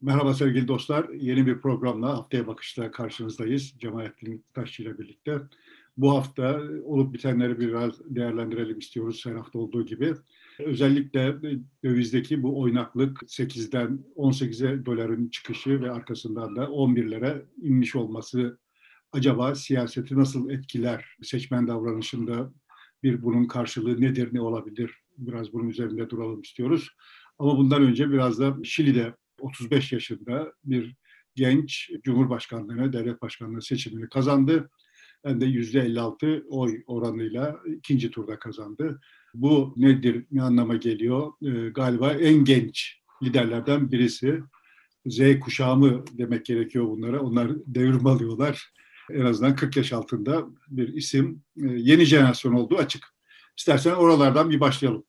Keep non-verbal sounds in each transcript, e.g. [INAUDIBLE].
Merhaba sevgili dostlar. Yeni bir programla Haftaya Bakış'ta karşınızdayız. Cemalettin Taşçı ile birlikte. Bu hafta olup bitenleri biraz değerlendirelim istiyoruz her hafta olduğu gibi. Özellikle dövizdeki bu oynaklık 8'den 18'e doların çıkışı ve arkasından da 11'lere inmiş olması acaba siyaseti nasıl etkiler? Seçmen davranışında bir bunun karşılığı nedir, ne olabilir? Biraz bunun üzerinde duralım istiyoruz. Ama bundan önce biraz da Şili'de 35 yaşında bir genç Cumhurbaşkanlığına, devlet başkanlığı seçimini kazandı. Hem de %56 oy oranıyla ikinci turda kazandı. Bu nedir, ne anlama geliyor? Ee, galiba en genç liderlerden birisi. Z kuşağı mı demek gerekiyor bunlara? Onlar devrim alıyorlar. En azından 40 yaş altında bir isim. Ee, yeni jenerasyon olduğu açık. İstersen oralardan bir başlayalım.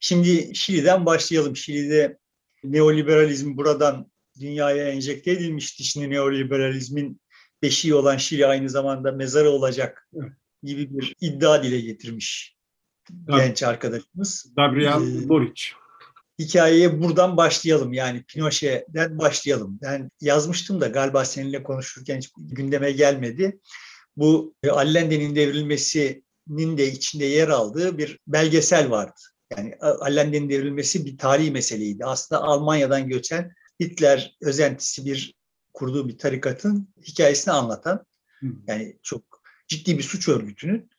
Şimdi Şili'den başlayalım. Şili'de neoliberalizm buradan dünyaya enjekte edilmişti. Şimdi neoliberalizmin beşiği olan Şili aynı zamanda mezarı olacak gibi bir iddia dile getirmiş Gab genç arkadaşımız. Gabriel ee, Boric. Hikayeye buradan başlayalım yani Pinochet'den başlayalım. Ben yazmıştım da galiba seninle konuşurken hiç gündeme gelmedi. Bu Allende'nin devrilmesinin de içinde yer aldığı bir belgesel vardı. Yani Allende'nin devrilmesi bir tarihi meseleydi. Aslında Almanya'dan göçen Hitler özentisi bir kurduğu bir tarikatın hikayesini anlatan, yani çok ciddi bir suç örgütünün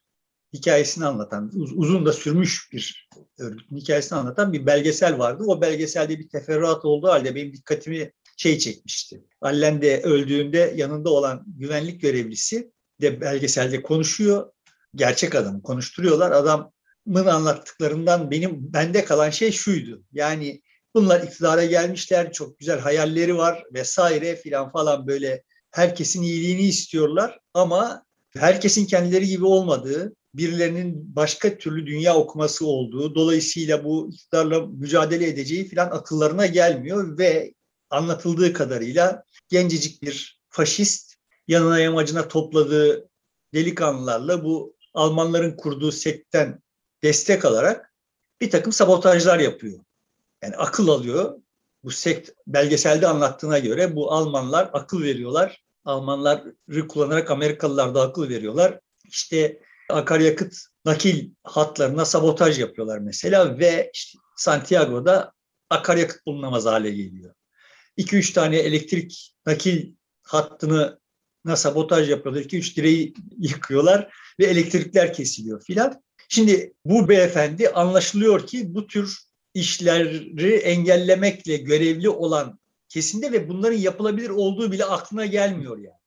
hikayesini anlatan, uzun da sürmüş bir örgütün hikayesini anlatan bir belgesel vardı. O belgeselde bir teferruat olduğu halde benim dikkatimi şey çekmişti. Allende öldüğünde yanında olan güvenlik görevlisi de belgeselde konuşuyor. Gerçek adamı konuşturuyorlar. Adam Mın anlattıklarından benim bende kalan şey şuydu. Yani bunlar iktidara gelmişler, çok güzel hayalleri var vesaire filan falan böyle herkesin iyiliğini istiyorlar ama herkesin kendileri gibi olmadığı, birilerinin başka türlü dünya okuması olduğu, dolayısıyla bu iktidarla mücadele edeceği filan akıllarına gelmiyor ve anlatıldığı kadarıyla gencecik bir faşist yanına yamacına topladığı delikanlılarla bu Almanların kurduğu sekten destek alarak bir takım sabotajlar yapıyor. Yani akıl alıyor. Bu sekt belgeselde anlattığına göre bu Almanlar akıl veriyorlar. Almanları kullanarak Amerikalılar da akıl veriyorlar. İşte akaryakıt nakil hatlarına sabotaj yapıyorlar mesela ve işte Santiago'da akaryakıt bulunamaz hale geliyor. 2-3 tane elektrik nakil hattını sabotaj yapıyorlar. 2-3 direği yıkıyorlar ve elektrikler kesiliyor filan. Şimdi bu beyefendi anlaşılıyor ki bu tür işleri engellemekle görevli olan kesinde ve bunların yapılabilir olduğu bile aklına gelmiyor yani.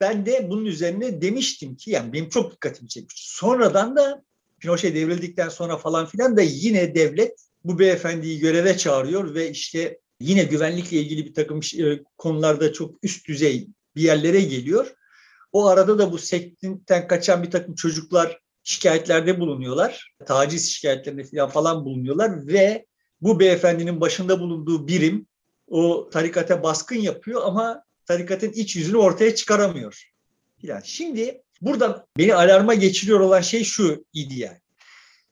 Ben de bunun üzerine demiştim ki yani benim çok dikkatimi çekmiş. Sonradan da Pinochet devrildikten sonra falan filan da yine devlet bu beyefendiyi göreve çağırıyor ve işte yine güvenlikle ilgili bir takım e, konularda çok üst düzey bir yerlere geliyor. O arada da bu sektinden kaçan bir takım çocuklar şikayetlerde bulunuyorlar. Taciz şikayetlerinde falan falan bulunuyorlar ve bu beyefendinin başında bulunduğu birim o tarikate baskın yapıyor ama tarikatın iç yüzünü ortaya çıkaramıyor. Yani şimdi burada beni alarma geçiriyor olan şey şu idi yani.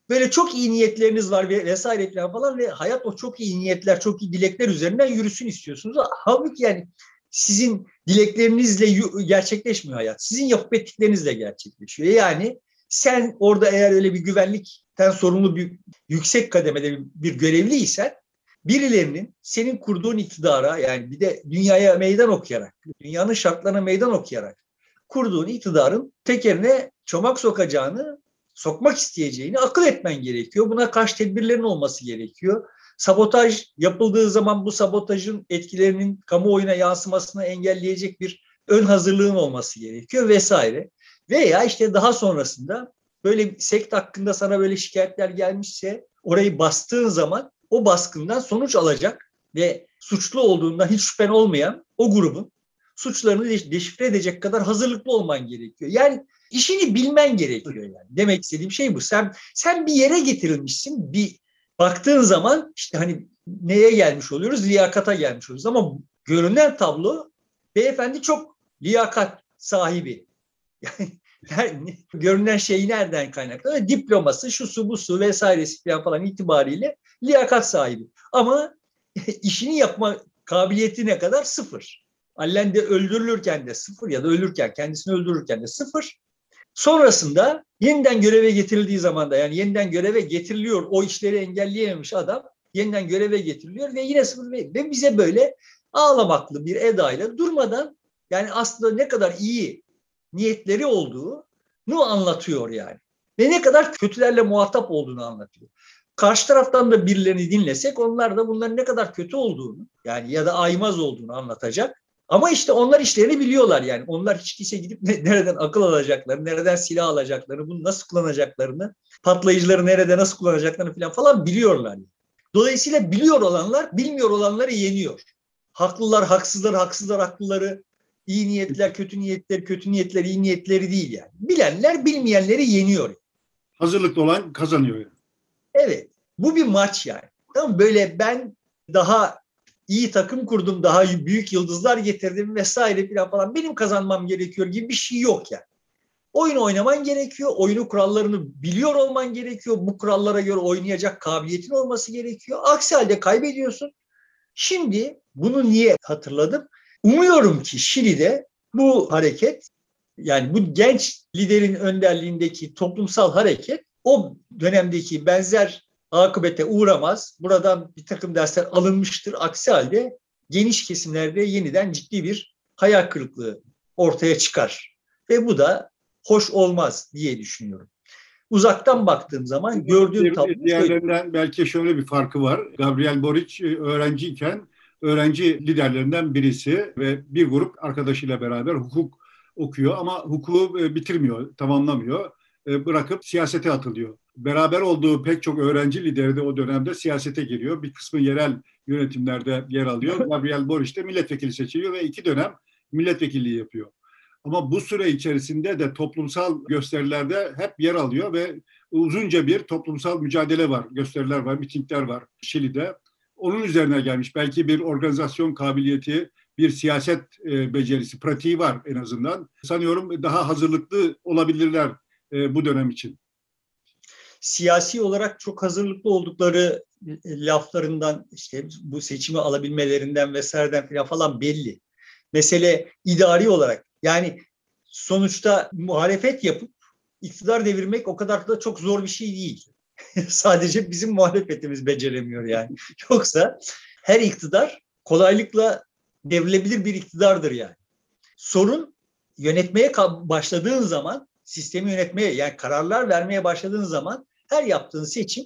Böyle çok iyi niyetleriniz var ve vesaire falan falan ve hayat o çok iyi niyetler, çok iyi dilekler üzerinden yürüsün istiyorsunuz. Halbuki yani sizin dileklerinizle gerçekleşmiyor hayat. Sizin yapıp ettiklerinizle gerçekleşiyor. Yani sen orada eğer öyle bir güvenlikten sorumlu bir yüksek kademede bir görevliysen birilerinin senin kurduğun iktidara yani bir de dünyaya meydan okuyarak, dünyanın şartlarına meydan okuyarak kurduğun iktidarın tekerine çomak sokacağını, sokmak isteyeceğini akıl etmen gerekiyor. Buna karşı tedbirlerin olması gerekiyor. Sabotaj yapıldığı zaman bu sabotajın etkilerinin kamuoyuna yansımasını engelleyecek bir ön hazırlığın olması gerekiyor vesaire. Veya işte daha sonrasında böyle sekt hakkında sana böyle şikayetler gelmişse orayı bastığın zaman o baskından sonuç alacak ve suçlu olduğundan hiç şüphen olmayan o grubun suçlarını deşifre edecek kadar hazırlıklı olman gerekiyor. Yani işini bilmen gerekiyor yani. Demek istediğim şey bu. Sen sen bir yere getirilmişsin. Bir baktığın zaman işte hani neye gelmiş oluyoruz? Liyakata gelmiş oluyoruz. Ama görünen tablo beyefendi çok liyakat sahibi. [LAUGHS] Yani görünen şey nereden kaynaklı? Diploması, şu su bu su vesairesi falan, falan itibariyle liyakat sahibi. Ama [LAUGHS] işini yapma kabiliyeti ne kadar? Sıfır. Allende öldürülürken de sıfır ya da ölürken, kendisini öldürürken de sıfır. Sonrasında yeniden göreve getirildiği zaman da yani yeniden göreve getiriliyor o işleri engelleyememiş adam yeniden göreve getiriliyor ve yine sıfır ve bize böyle ağlamaklı bir edayla durmadan yani aslında ne kadar iyi niyetleri olduğunu anlatıyor yani. Ve ne kadar kötülerle muhatap olduğunu anlatıyor. Karşı taraftan da birilerini dinlesek onlar da bunların ne kadar kötü olduğunu yani ya da aymaz olduğunu anlatacak. Ama işte onlar işlerini biliyorlar yani. Onlar hiç kimse gidip nereden akıl alacaklarını, nereden silah alacaklarını, bunu nasıl kullanacaklarını, patlayıcıları nerede nasıl kullanacaklarını falan falan biliyorlar. Yani. Dolayısıyla biliyor olanlar bilmiyor olanları yeniyor. Haklılar, haksızlar, haksızlar, haklıları, iyi niyetler, kötü niyetler, kötü niyetler, iyi niyetleri değil yani. Bilenler bilmeyenleri yeniyor. Hazırlıklı olan kazanıyor. Yani. Evet. Bu bir maç yani. Tamam Böyle ben daha iyi takım kurdum, daha büyük yıldızlar getirdim vesaire falan falan. Benim kazanmam gerekiyor gibi bir şey yok yani. Oyun oynaman gerekiyor. Oyunu kurallarını biliyor olman gerekiyor. Bu kurallara göre oynayacak kabiliyetin olması gerekiyor. Aksi halde kaybediyorsun. Şimdi bunu niye hatırladım? Umuyorum ki Şili'de bu hareket yani bu genç liderin önderliğindeki toplumsal hareket o dönemdeki benzer akıbete uğramaz. Buradan bir takım dersler alınmıştır. Aksi halde geniş kesimlerde yeniden ciddi bir hayal kırıklığı ortaya çıkar. Ve bu da hoş olmaz diye düşünüyorum. Uzaktan baktığım zaman gördüğüm tablo Diğerlerinden belki şöyle bir farkı var. Gabriel Boric e, öğrenciyken öğrenci liderlerinden birisi ve bir grup arkadaşıyla beraber hukuk okuyor ama hukuku e, bitirmiyor, tamamlamıyor. E, bırakıp siyasete atılıyor. Beraber olduğu pek çok öğrenci lideri de o dönemde siyasete giriyor. Bir kısmı yerel yönetimlerde yer alıyor. [LAUGHS] Gabriel Boric de milletvekili seçiliyor ve iki dönem milletvekilliği yapıyor. Ama bu süre içerisinde de toplumsal gösterilerde hep yer alıyor ve uzunca bir toplumsal mücadele var, gösteriler var, mitingler var Şili'de. Onun üzerine gelmiş. Belki bir organizasyon kabiliyeti, bir siyaset e, becerisi, pratiği var en azından. Sanıyorum daha hazırlıklı olabilirler e, bu dönem için. Siyasi olarak çok hazırlıklı oldukları e, laflarından işte bu seçimi alabilmelerinden vesaireden falan belli. Mesele idari olarak yani sonuçta muhalefet yapıp iktidar devirmek o kadar da çok zor bir şey değil. [LAUGHS] Sadece bizim muhalefetimiz beceremiyor yani. [LAUGHS] Yoksa her iktidar kolaylıkla devrilebilir bir iktidardır yani. Sorun yönetmeye başladığın zaman, sistemi yönetmeye yani kararlar vermeye başladığın zaman her yaptığın seçim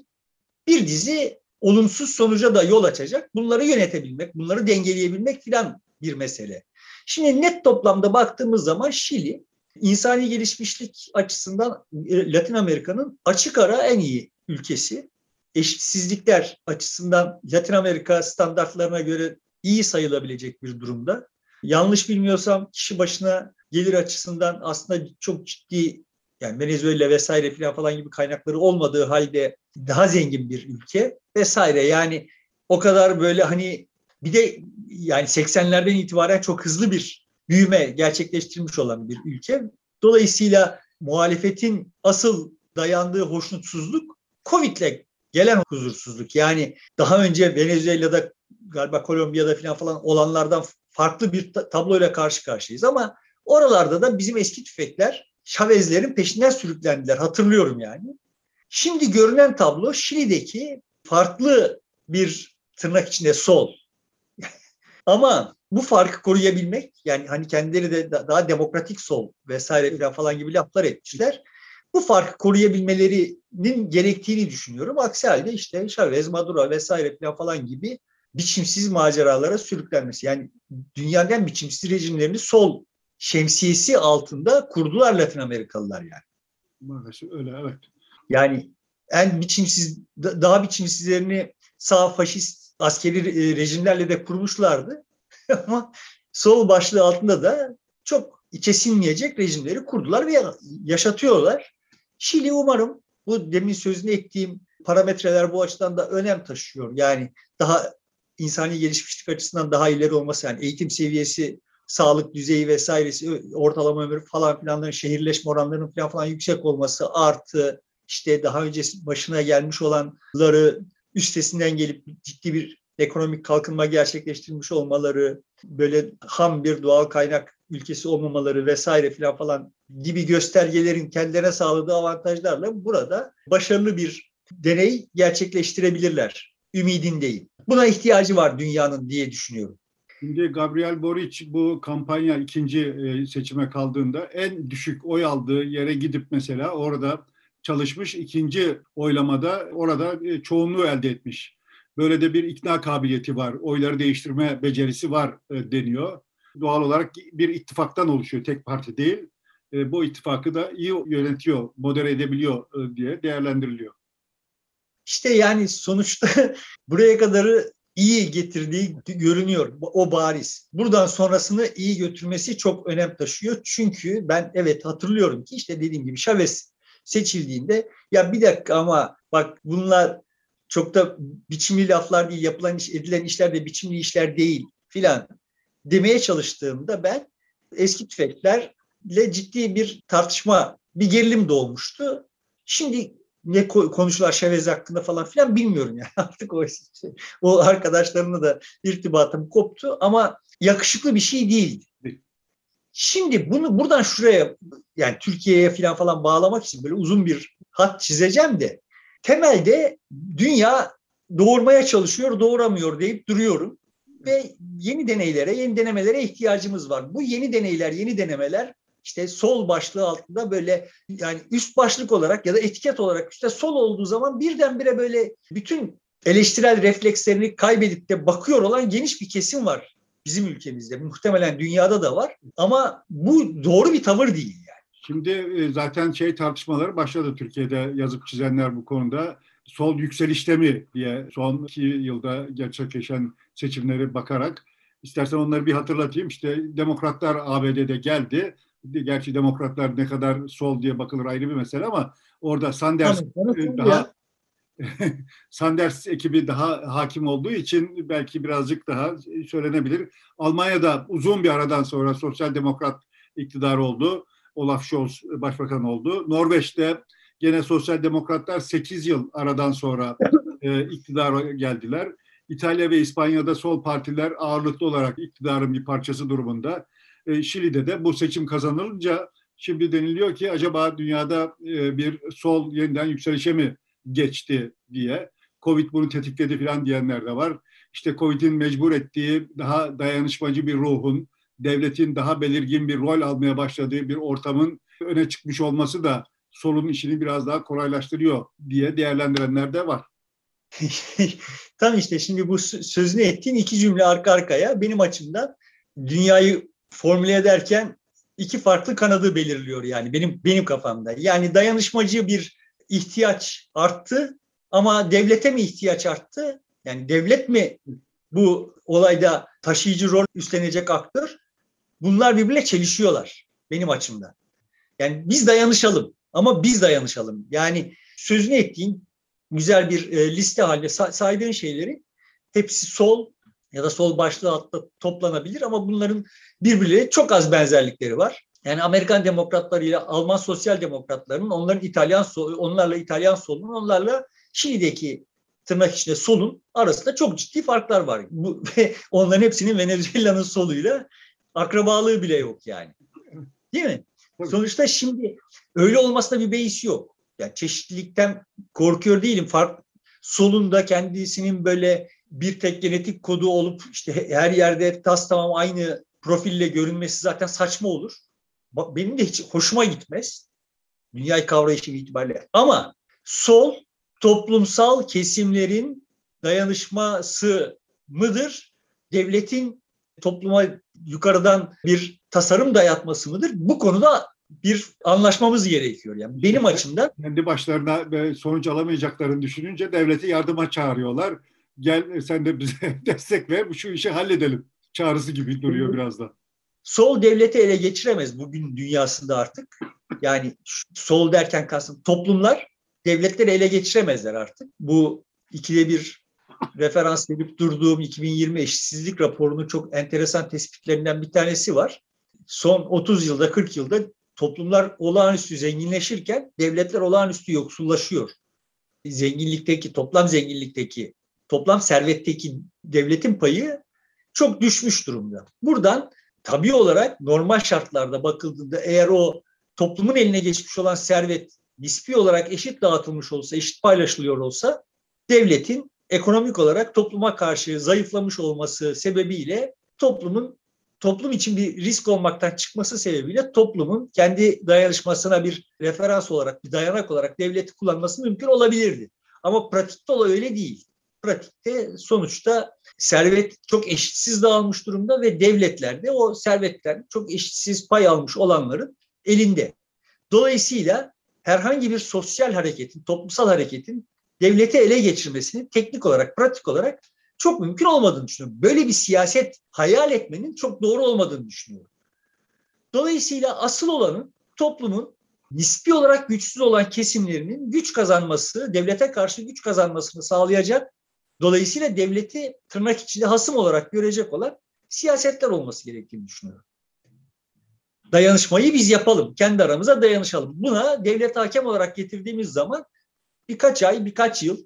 bir dizi olumsuz sonuca da yol açacak. Bunları yönetebilmek, bunları dengeleyebilmek filan bir mesele. Şimdi net toplamda baktığımız zaman Şili insani gelişmişlik açısından e, Latin Amerika'nın açık ara en iyi ülkesi. Eşitsizlikler açısından Latin Amerika standartlarına göre iyi sayılabilecek bir durumda. Yanlış bilmiyorsam kişi başına gelir açısından aslında çok ciddi yani Venezuela vesaire falan falan gibi kaynakları olmadığı halde daha zengin bir ülke vesaire. Yani o kadar böyle hani bir de yani 80'lerden itibaren çok hızlı bir büyüme gerçekleştirmiş olan bir ülke. Dolayısıyla muhalefetin asıl dayandığı hoşnutsuzluk Covid'le gelen huzursuzluk. Yani daha önce Venezuela'da galiba Kolombiya'da falan falan olanlardan farklı bir tabloyla karşı karşıyayız ama oralarda da bizim eski tüfekler Chavez'lerin peşinden sürüklendiler. Hatırlıyorum yani. Şimdi görünen tablo Şili'deki farklı bir tırnak içinde sol [LAUGHS] ama bu farkı koruyabilmek yani hani kendileri de daha demokratik sol vesaire falan gibi laflar etmişler. Bu farkı koruyabilmelerinin gerektiğini düşünüyorum. Aksi halde işte Chavez, Maduro vesaire falan falan gibi biçimsiz maceralara sürüklenmesi. Yani dünyanın biçimsiz rejimlerini sol şemsiyesi altında kurdular Latin Amerikalılar yani. Maalesef öyle evet. Yani en biçimsiz, daha biçimsizlerini sağ faşist askeri e, rejimlerle de kurmuşlardı. [LAUGHS] Ama sol başlığı altında da çok içe sinmeyecek rejimleri kurdular ve yaşatıyorlar. Şili umarım bu demin sözünü ettiğim parametreler bu açıdan da önem taşıyor. Yani daha insani gelişmişlik açısından daha ileri olması yani eğitim seviyesi, sağlık düzeyi vesairesi, ortalama ömür falan filanların şehirleşme oranlarının falan falan yüksek olması artı işte daha önce başına gelmiş olanları üstesinden gelip ciddi bir ekonomik kalkınma gerçekleştirmiş olmaları, böyle ham bir doğal kaynak ülkesi olmamaları vesaire filan falan gibi göstergelerin kendilerine sağladığı avantajlarla burada başarılı bir deney gerçekleştirebilirler. Ümidindeyim. Buna ihtiyacı var dünyanın diye düşünüyorum. Şimdi Gabriel Boric bu kampanya ikinci e, seçime kaldığında en düşük oy aldığı yere gidip mesela orada çalışmış ikinci oylamada orada e, çoğunluğu elde etmiş. Böyle de bir ikna kabiliyeti var, oyları değiştirme becerisi var e, deniyor. Doğal olarak bir ittifaktan oluşuyor, tek parti değil. Bu ittifakı da iyi yönetiyor, modere edebiliyor diye değerlendiriliyor. İşte yani sonuçta [LAUGHS] buraya kadarı iyi getirdiği görünüyor. O bariz. Buradan sonrasını iyi götürmesi çok önem taşıyor. Çünkü ben evet hatırlıyorum ki işte dediğim gibi Chavez seçildiğinde ya bir dakika ama bak bunlar çok da biçimli laflar değil, yapılan iş, edilen işler de biçimli işler değil filan demeye çalıştığımda ben eski tüfeklerle ciddi bir tartışma, bir gerilim doğmuştu. Şimdi ne konuşular Şevez hakkında falan filan bilmiyorum yani [LAUGHS] artık o o arkadaşlarımla da irtibatım koptu ama yakışıklı bir şey değil. Şimdi bunu buradan şuraya yani Türkiye'ye falan falan bağlamak için böyle uzun bir hat çizeceğim de temelde dünya doğurmaya çalışıyor, doğuramıyor deyip duruyorum ve yeni deneylere, yeni denemelere ihtiyacımız var. Bu yeni deneyler, yeni denemeler işte sol başlığı altında böyle yani üst başlık olarak ya da etiket olarak işte sol olduğu zaman birdenbire böyle bütün eleştirel reflekslerini kaybedip de bakıyor olan geniş bir kesim var bizim ülkemizde. Muhtemelen dünyada da var ama bu doğru bir tavır değil yani. Şimdi e, zaten şey tartışmaları başladı Türkiye'de yazıp çizenler bu konuda. Sol yükselişte mi diye son iki yılda gerçekleşen seçimleri bakarak istersen onları bir hatırlatayım. İşte demokratlar ABD'de geldi gerçi demokratlar ne kadar sol diye bakılır ayrı bir mesele ama orada Sanders Tabii, daha [LAUGHS] Sanders ekibi daha hakim olduğu için belki birazcık daha söylenebilir. Almanya'da uzun bir aradan sonra sosyal demokrat iktidar oldu. Olaf Scholz başbakan oldu. Norveç'te gene sosyal demokratlar 8 yıl aradan sonra e, iktidara geldiler. İtalya ve İspanya'da sol partiler ağırlıklı olarak iktidarın bir parçası durumunda. E, Şili'de de bu seçim kazanılınca şimdi deniliyor ki acaba dünyada e, bir sol yeniden yükselişe mi geçti diye. Covid bunu tetikledi falan diyenler de var. İşte Covid'in mecbur ettiği daha dayanışmacı bir ruhun, devletin daha belirgin bir rol almaya başladığı bir ortamın öne çıkmış olması da solun işini biraz daha kolaylaştırıyor diye değerlendirenler de var. [LAUGHS] Tam işte şimdi bu sözünü ettiğin iki cümle arka arkaya benim açımdan dünyayı formüle ederken iki farklı kanadı belirliyor yani benim benim kafamda. Yani dayanışmacı bir ihtiyaç arttı ama devlete mi ihtiyaç arttı? Yani devlet mi bu olayda taşıyıcı rol üstlenecek aktör? Bunlar birbirle çelişiyorlar benim açımdan. Yani biz dayanışalım ama biz dayanışalım. Yani sözünü ettiğin güzel bir e, liste halinde saydığın şeyleri hepsi sol ya da sol başlığı altta toplanabilir ama bunların birbirleriyle çok az benzerlikleri var. Yani Amerikan demokratları ile Alman sosyal demokratlarının onların İtalyan onlarla İtalyan solunun onlarla Şili'deki tırnak içinde solun arasında çok ciddi farklar var. Bu, ve [LAUGHS] onların hepsinin Venezuela'nın soluyla akrabalığı bile yok yani. Değil mi? Sonuçta şimdi öyle olmasına bir beis yok. Yani çeşitlilikten korkuyor değilim. Fark solunda kendisinin böyle bir tek genetik kodu olup işte her yerde tas tamam aynı profille görünmesi zaten saçma olur. Benim de hiç hoşuma gitmez. Dünyayı kavrayışı itibariyle. Ama sol toplumsal kesimlerin dayanışması mıdır? Devletin topluma yukarıdan bir tasarım dayatması mıdır? Bu konuda bir anlaşmamız gerekiyor. Yani benim açımdan. Kendi başlarına sonuç alamayacaklarını düşününce devleti yardıma çağırıyorlar gel sen de bize [LAUGHS] destek ver, şu işi halledelim çağrısı gibi duruyor biraz da. Sol devleti ele geçiremez bugün dünyasında artık. Yani sol derken kastım toplumlar devletleri ele geçiremezler artık. Bu ikide bir referans verip durduğum 2020 eşitsizlik raporunun çok enteresan tespitlerinden bir tanesi var. Son 30 yılda 40 yılda toplumlar olağanüstü zenginleşirken devletler olağanüstü yoksullaşıyor. Zenginlikteki, toplam zenginlikteki toplam servetteki devletin payı çok düşmüş durumda. Buradan tabii olarak normal şartlarda bakıldığında eğer o toplumun eline geçmiş olan servet nispi olarak eşit dağıtılmış olsa, eşit paylaşılıyor olsa devletin ekonomik olarak topluma karşı zayıflamış olması sebebiyle toplumun toplum için bir risk olmaktan çıkması sebebiyle toplumun kendi dayanışmasına bir referans olarak, bir dayanak olarak devleti kullanması mümkün olabilirdi. Ama pratikte olay öyle değil. Pratikte sonuçta servet çok eşitsiz dağılmış durumda ve devletlerde o servetten çok eşitsiz pay almış olanların elinde. Dolayısıyla herhangi bir sosyal hareketin, toplumsal hareketin devleti ele geçirmesinin teknik olarak, pratik olarak çok mümkün olmadığını düşünüyorum. Böyle bir siyaset hayal etmenin çok doğru olmadığını düşünüyorum. Dolayısıyla asıl olanın toplumun nispi olarak güçsüz olan kesimlerinin güç kazanması, devlete karşı güç kazanmasını sağlayacak, dolayısıyla devleti tırnak içinde hasım olarak görecek olan siyasetler olması gerektiğini düşünüyorum. Dayanışmayı biz yapalım, kendi aramıza dayanışalım. Buna devlet hakem olarak getirdiğimiz zaman birkaç ay, birkaç yıl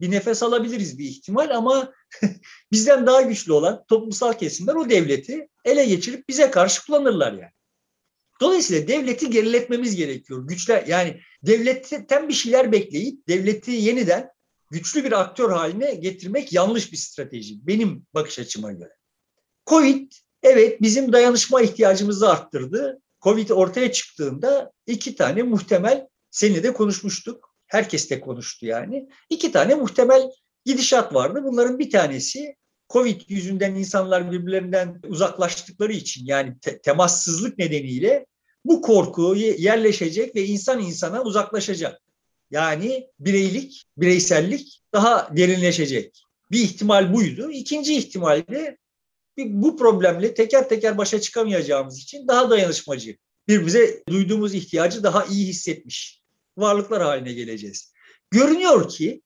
bir nefes alabiliriz bir ihtimal ama [LAUGHS] bizden daha güçlü olan toplumsal kesimler o devleti ele geçirip bize karşı kullanırlar yani. Dolayısıyla devleti geriletmemiz gerekiyor. Güçler yani devletten bir şeyler bekleyip devleti yeniden güçlü bir aktör haline getirmek yanlış bir strateji benim bakış açıma göre. Covid evet bizim dayanışma ihtiyacımızı arttırdı. Covid ortaya çıktığında iki tane muhtemel seninle de konuşmuştuk. Herkes de konuştu yani. İki tane muhtemel gidişat vardı. Bunların bir tanesi Covid yüzünden insanlar birbirlerinden uzaklaştıkları için yani te- temassızlık nedeniyle bu korku yerleşecek ve insan insana uzaklaşacak. Yani bireylik, bireysellik daha derinleşecek. Bir ihtimal buydu. İkinci ihtimal de bu problemle teker teker başa çıkamayacağımız için daha dayanışmacı, birbirimize duyduğumuz ihtiyacı daha iyi hissetmiş varlıklar haline geleceğiz. Görünüyor ki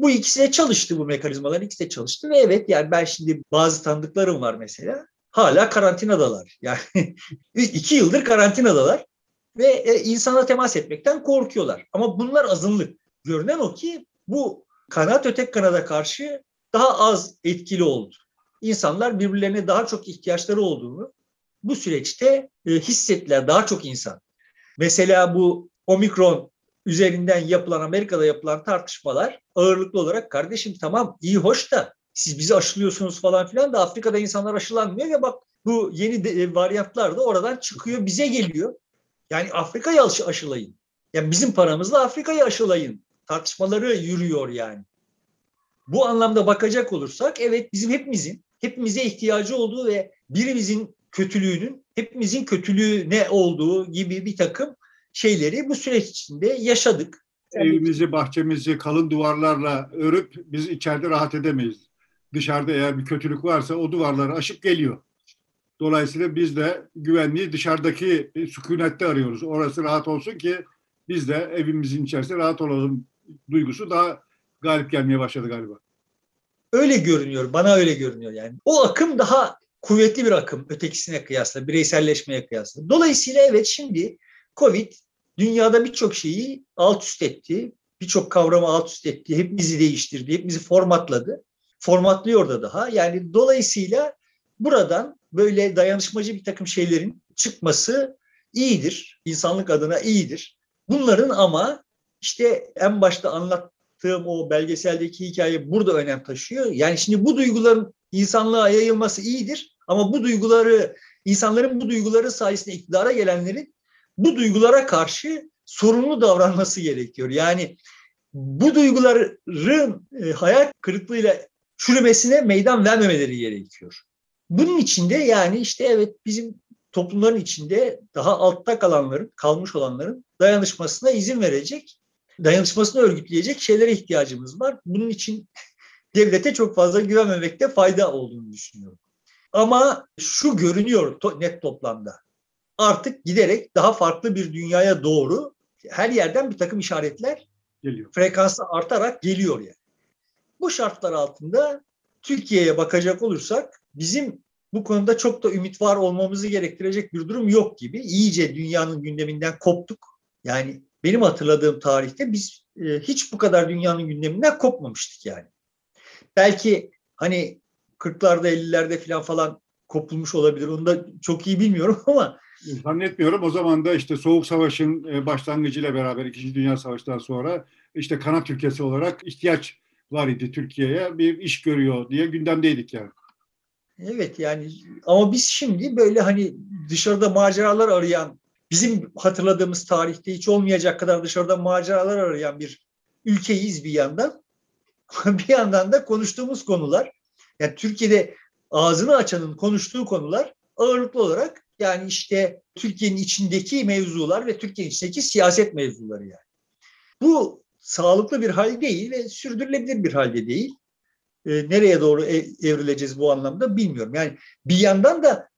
bu ikisi de çalıştı bu mekanizmalar ikisi de çalıştı ve evet yani ben şimdi bazı tanıdıklarım var mesela hala karantinadalar. Yani [LAUGHS] iki yıldır karantinadalar ve e, insana temas etmekten korkuyorlar. Ama bunlar azınlık. Görünen o ki bu kanat ötek kanada karşı daha az etkili oldu. İnsanlar birbirlerine daha çok ihtiyaçları olduğunu bu süreçte e, hissettiler daha çok insan. Mesela bu omikron üzerinden yapılan Amerika'da yapılan tartışmalar ağırlıklı olarak kardeşim tamam iyi hoş da siz bizi aşılıyorsunuz falan filan da Afrika'da insanlar aşılanmıyor ya bak bu yeni de, e, varyantlar da oradan çıkıyor bize geliyor. Yani Afrika'yı aşılayın. Yani bizim paramızla Afrika'yı aşılayın. Tartışmaları yürüyor yani. Bu anlamda bakacak olursak evet bizim hepimizin hepimize ihtiyacı olduğu ve birimizin kötülüğünün hepimizin kötülüğü ne olduğu gibi bir takım şeyleri bu süreç içinde yaşadık. Evimizi, bahçemizi kalın duvarlarla örüp biz içeride rahat edemeyiz. Dışarıda eğer bir kötülük varsa o duvarları aşıp geliyor. Dolayısıyla biz de güvenliği dışarıdaki sükunette arıyoruz. Orası rahat olsun ki biz de evimizin içerisinde rahat olalım duygusu daha galip gelmeye başladı galiba. Öyle görünüyor, bana öyle görünüyor yani. O akım daha kuvvetli bir akım ötekisine kıyasla, bireyselleşmeye kıyasla. Dolayısıyla evet şimdi Covid dünyada birçok şeyi alt üst etti. Birçok kavramı alt üst etti. Hepimizi değiştirdi. Hepimizi formatladı. Formatlıyor da daha. Yani dolayısıyla buradan böyle dayanışmacı bir takım şeylerin çıkması iyidir. İnsanlık adına iyidir. Bunların ama işte en başta anlattığım o belgeseldeki hikaye burada önem taşıyor. Yani şimdi bu duyguların insanlığa yayılması iyidir ama bu duyguları insanların bu duyguları sayesinde iktidara gelenlerin bu duygulara karşı sorumlu davranması gerekiyor. Yani bu duyguların e, hayal kırıklığıyla çürümesine meydan vermemeleri gerekiyor. Bunun içinde yani işte evet bizim toplumların içinde daha altta kalanların, kalmış olanların dayanışmasına izin verecek, dayanışmasını örgütleyecek şeylere ihtiyacımız var. Bunun için [LAUGHS] devlete çok fazla güvenmemekte fayda olduğunu düşünüyorum. Ama şu görünüyor net toplamda artık giderek daha farklı bir dünyaya doğru her yerden bir takım işaretler geliyor. Frekansı artarak geliyor yani. Bu şartlar altında Türkiye'ye bakacak olursak bizim bu konuda çok da ümit var olmamızı gerektirecek bir durum yok gibi. İyice dünyanın gündeminden koptuk. Yani benim hatırladığım tarihte biz e, hiç bu kadar dünyanın gündeminden kopmamıştık yani. belki hani 40'larda 50'lerde falan falan kopulmuş olabilir. Onu da çok iyi bilmiyorum [LAUGHS] ama Zannetmiyorum. O zaman da işte Soğuk Savaş'ın e, başlangıcıyla beraber İkinci Dünya Savaşı'ndan sonra işte kanat ülkesi olarak ihtiyaç var idi Türkiye'ye. Bir iş görüyor diye gündemdeydik yani. Evet yani ama biz şimdi böyle hani dışarıda maceralar arayan bizim hatırladığımız tarihte hiç olmayacak kadar dışarıda maceralar arayan bir ülkeyiz bir yandan. [LAUGHS] bir yandan da konuştuğumuz konular yani Türkiye'de ağzını açanın konuştuğu konular ağırlıklı olarak yani işte Türkiye'nin içindeki mevzular ve Türkiye'nin içindeki siyaset mevzuları yani. Bu sağlıklı bir hal değil ve sürdürülebilir bir halde değil. E, nereye doğru evrileceğiz bu anlamda bilmiyorum. Yani bir yandan da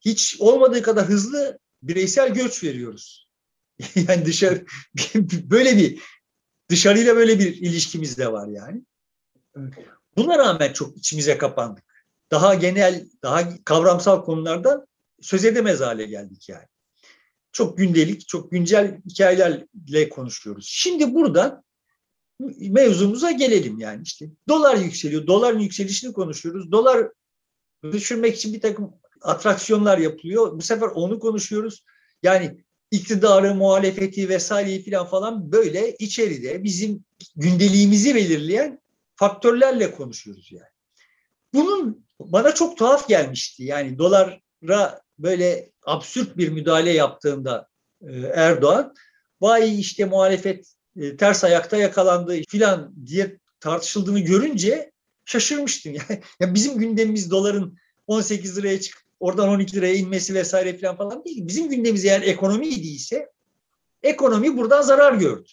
hiç olmadığı kadar hızlı bireysel göç veriyoruz. [LAUGHS] yani dışarı [LAUGHS] böyle bir dışarıyla böyle bir ilişkimiz de var yani. Buna rağmen çok içimize kapandık. Daha genel, daha kavramsal konulardan söz edemez hale geldik yani. Çok gündelik, çok güncel hikayelerle konuşuyoruz. Şimdi buradan mevzumuza gelelim yani işte. Dolar yükseliyor, doların yükselişini konuşuyoruz. Dolar düşürmek için bir takım atraksiyonlar yapılıyor. Bu sefer onu konuşuyoruz. Yani iktidarı, muhalefeti vesaireyi falan falan böyle içeride bizim gündeliğimizi belirleyen faktörlerle konuşuyoruz yani. Bunun bana çok tuhaf gelmişti. Yani dolara böyle absürt bir müdahale yaptığında e, Erdoğan vay işte muhalefet e, ters ayakta yakalandı filan diye tartışıldığını görünce şaşırmıştım. [LAUGHS] Yani, bizim gündemimiz doların 18 liraya çık oradan 12 liraya inmesi vesaire falan falan değil. Bizim gündemimiz eğer ekonomi idiyse ekonomi buradan zarar gördü.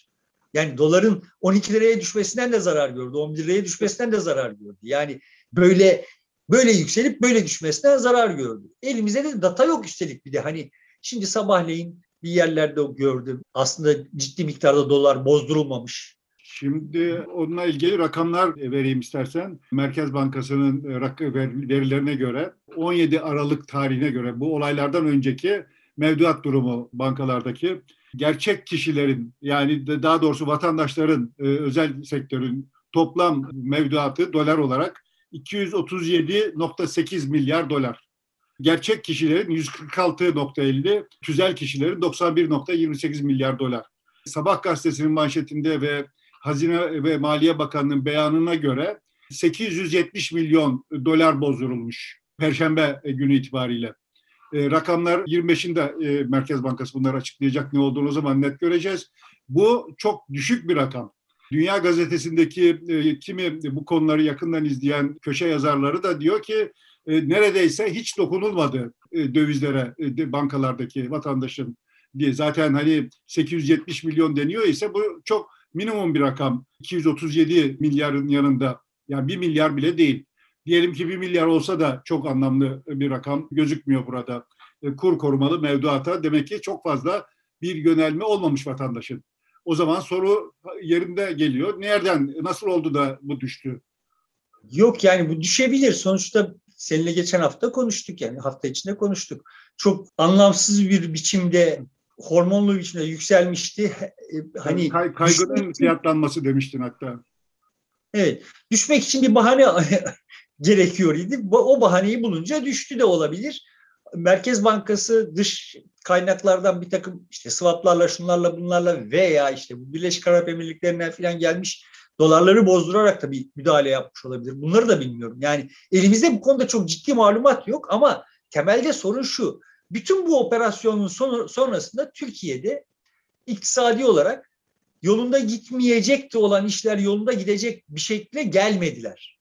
Yani doların 12 liraya düşmesinden de zarar gördü. 11 liraya düşmesinden de zarar gördü. Yani böyle böyle yükselip böyle düşmesinden zarar gördü. Elimizde de data yok üstelik bir de hani şimdi sabahleyin bir yerlerde gördüm. Aslında ciddi miktarda dolar bozdurulmamış. Şimdi onunla ilgili rakamlar vereyim istersen. Merkez Bankası'nın verilerine göre 17 Aralık tarihine göre bu olaylardan önceki mevduat durumu bankalardaki gerçek kişilerin yani daha doğrusu vatandaşların özel sektörün toplam mevduatı dolar olarak 237.8 milyar dolar. Gerçek kişilerin 146.50, tüzel kişilerin 91.28 milyar dolar. Sabah gazetesinin manşetinde ve Hazine ve Maliye Bakanlığı'nın beyanına göre 870 milyon dolar bozdurulmuş Perşembe günü itibariyle. E, rakamlar 25'inde e, Merkez Bankası bunları açıklayacak ne olduğunu o zaman net göreceğiz. Bu çok düşük bir rakam. Dünya Gazetesi'ndeki e, kimi bu konuları yakından izleyen köşe yazarları da diyor ki e, neredeyse hiç dokunulmadı e, dövizlere e, bankalardaki vatandaşın diye. Zaten hani 870 milyon deniyor ise bu çok minimum bir rakam. 237 milyarın yanında yani bir milyar bile değil. Diyelim ki bir milyar olsa da çok anlamlı bir rakam gözükmüyor burada. E, kur korumalı mevduata demek ki çok fazla bir yönelme olmamış vatandaşın. O zaman soru yerinde geliyor. Nereden, nasıl oldu da bu düştü? Yok yani bu düşebilir. Sonuçta seninle geçen hafta konuştuk yani hafta içinde konuştuk. Çok anlamsız bir biçimde hormonlu biçimde yükselmişti. E, hani Kay, kaygının fiyatlanması demiştin hatta. Evet. Düşmek için bir bahane [LAUGHS] gerekiyor idi. O bahaneyi bulunca düştü de olabilir. Merkez Bankası dış kaynaklardan bir takım işte swaplarla şunlarla bunlarla veya işte Birleşik Arap Emirlikleri'ne falan gelmiş dolarları bozdurarak da bir müdahale yapmış olabilir. Bunları da bilmiyorum. Yani elimizde bu konuda çok ciddi malumat yok ama temelde sorun şu. Bütün bu operasyonun son, sonrasında Türkiye'de iktisadi olarak yolunda gitmeyecekti olan işler yolunda gidecek bir şekilde gelmediler.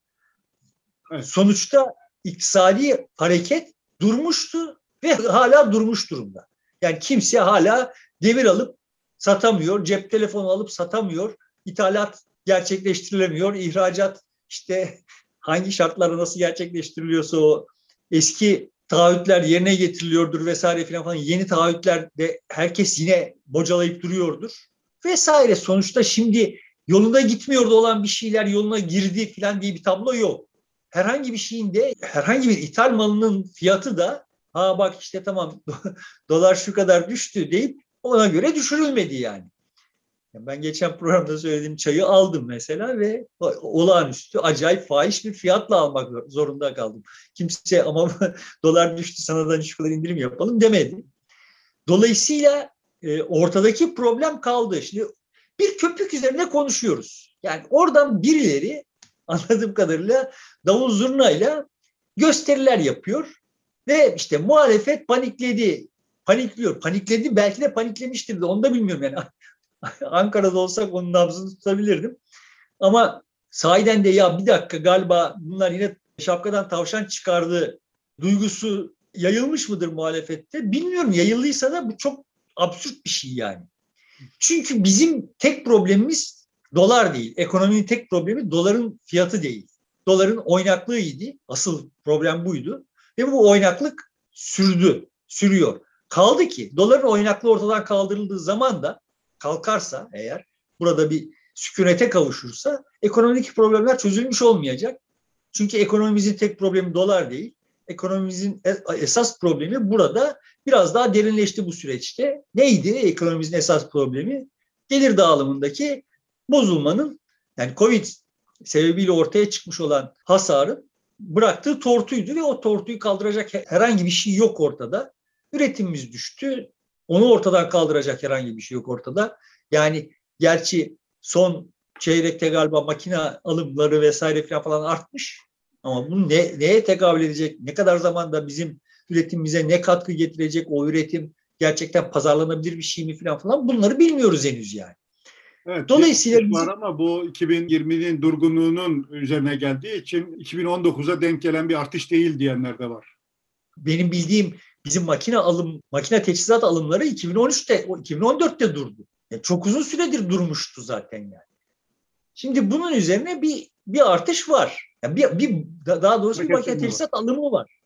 Evet. Sonuçta iktisadi hareket durmuştu ve hala durmuş durumda. Yani kimse hala devir alıp satamıyor, cep telefonu alıp satamıyor, ithalat gerçekleştirilemiyor, ihracat işte [LAUGHS] hangi şartlarda nasıl gerçekleştiriliyorsa o eski taahhütler yerine getiriliyordur vesaire filan falan yeni taahhütler de herkes yine bocalayıp duruyordur vesaire. Sonuçta şimdi yolunda gitmiyordu olan bir şeyler yoluna girdi filan diye bir tablo yok herhangi bir şeyin de herhangi bir ithal malının fiyatı da ha bak işte tamam [LAUGHS] dolar şu kadar düştü deyip ona göre düşürülmedi yani. Ben geçen programda söylediğim çayı aldım mesela ve olağanüstü acayip fahiş bir fiyatla almak zorunda kaldım. Kimse ama [LAUGHS] dolar düştü sana da şu kadar indirim yapalım demedi. Dolayısıyla e, ortadaki problem kaldı. Şimdi bir köpük üzerine konuşuyoruz. Yani oradan birileri [LAUGHS] anladığım kadarıyla davul zurnayla gösteriler yapıyor ve işte muhalefet panikledi. Panikliyor. Panikledi belki de paniklemiştir de onu da bilmiyorum yani. [LAUGHS] Ankara'da olsak onun nabzını tutabilirdim. Ama sahiden de ya bir dakika galiba bunlar yine şapkadan tavşan çıkardı duygusu yayılmış mıdır muhalefette? Bilmiyorum. Yayıldıysa da bu çok absürt bir şey yani. Çünkü bizim tek problemimiz dolar değil. Ekonominin tek problemi doların fiyatı değil. Doların oynaklığıydı. Asıl problem buydu. Ve bu oynaklık sürdü, sürüyor. Kaldı ki doların oynaklığı ortadan kaldırıldığı zaman da kalkarsa eğer burada bir sükunete kavuşursa ekonomideki problemler çözülmüş olmayacak. Çünkü ekonomimizin tek problemi dolar değil. Ekonomimizin esas problemi burada biraz daha derinleşti bu süreçte. Neydi ekonomimizin esas problemi? Gelir dağılımındaki bozulmanın yani Covid sebebiyle ortaya çıkmış olan hasarın bıraktığı tortuydu ve o tortuyu kaldıracak herhangi bir şey yok ortada. Üretimimiz düştü. Onu ortadan kaldıracak herhangi bir şey yok ortada. Yani gerçi son çeyrekte galiba makine alımları vesaire falan artmış. Ama bu ne, neye tekabül edecek? Ne kadar zamanda bizim üretimimize ne katkı getirecek? O üretim gerçekten pazarlanabilir bir şey mi falan falan bunları bilmiyoruz henüz yani. Evet, Dolayısıyla var ama bu 2020'nin durgunluğunun üzerine geldiği için 2019'a denk gelen bir artış değil diyenler de var. Benim bildiğim bizim makine alım, makine teçhizat alımları 2013'te, 2014'te durdu. Yani çok uzun süredir durmuştu zaten yani. Şimdi bunun üzerine bir bir artış var. Yani bir, bir daha doğrusu bir makine teçhizat alımı var.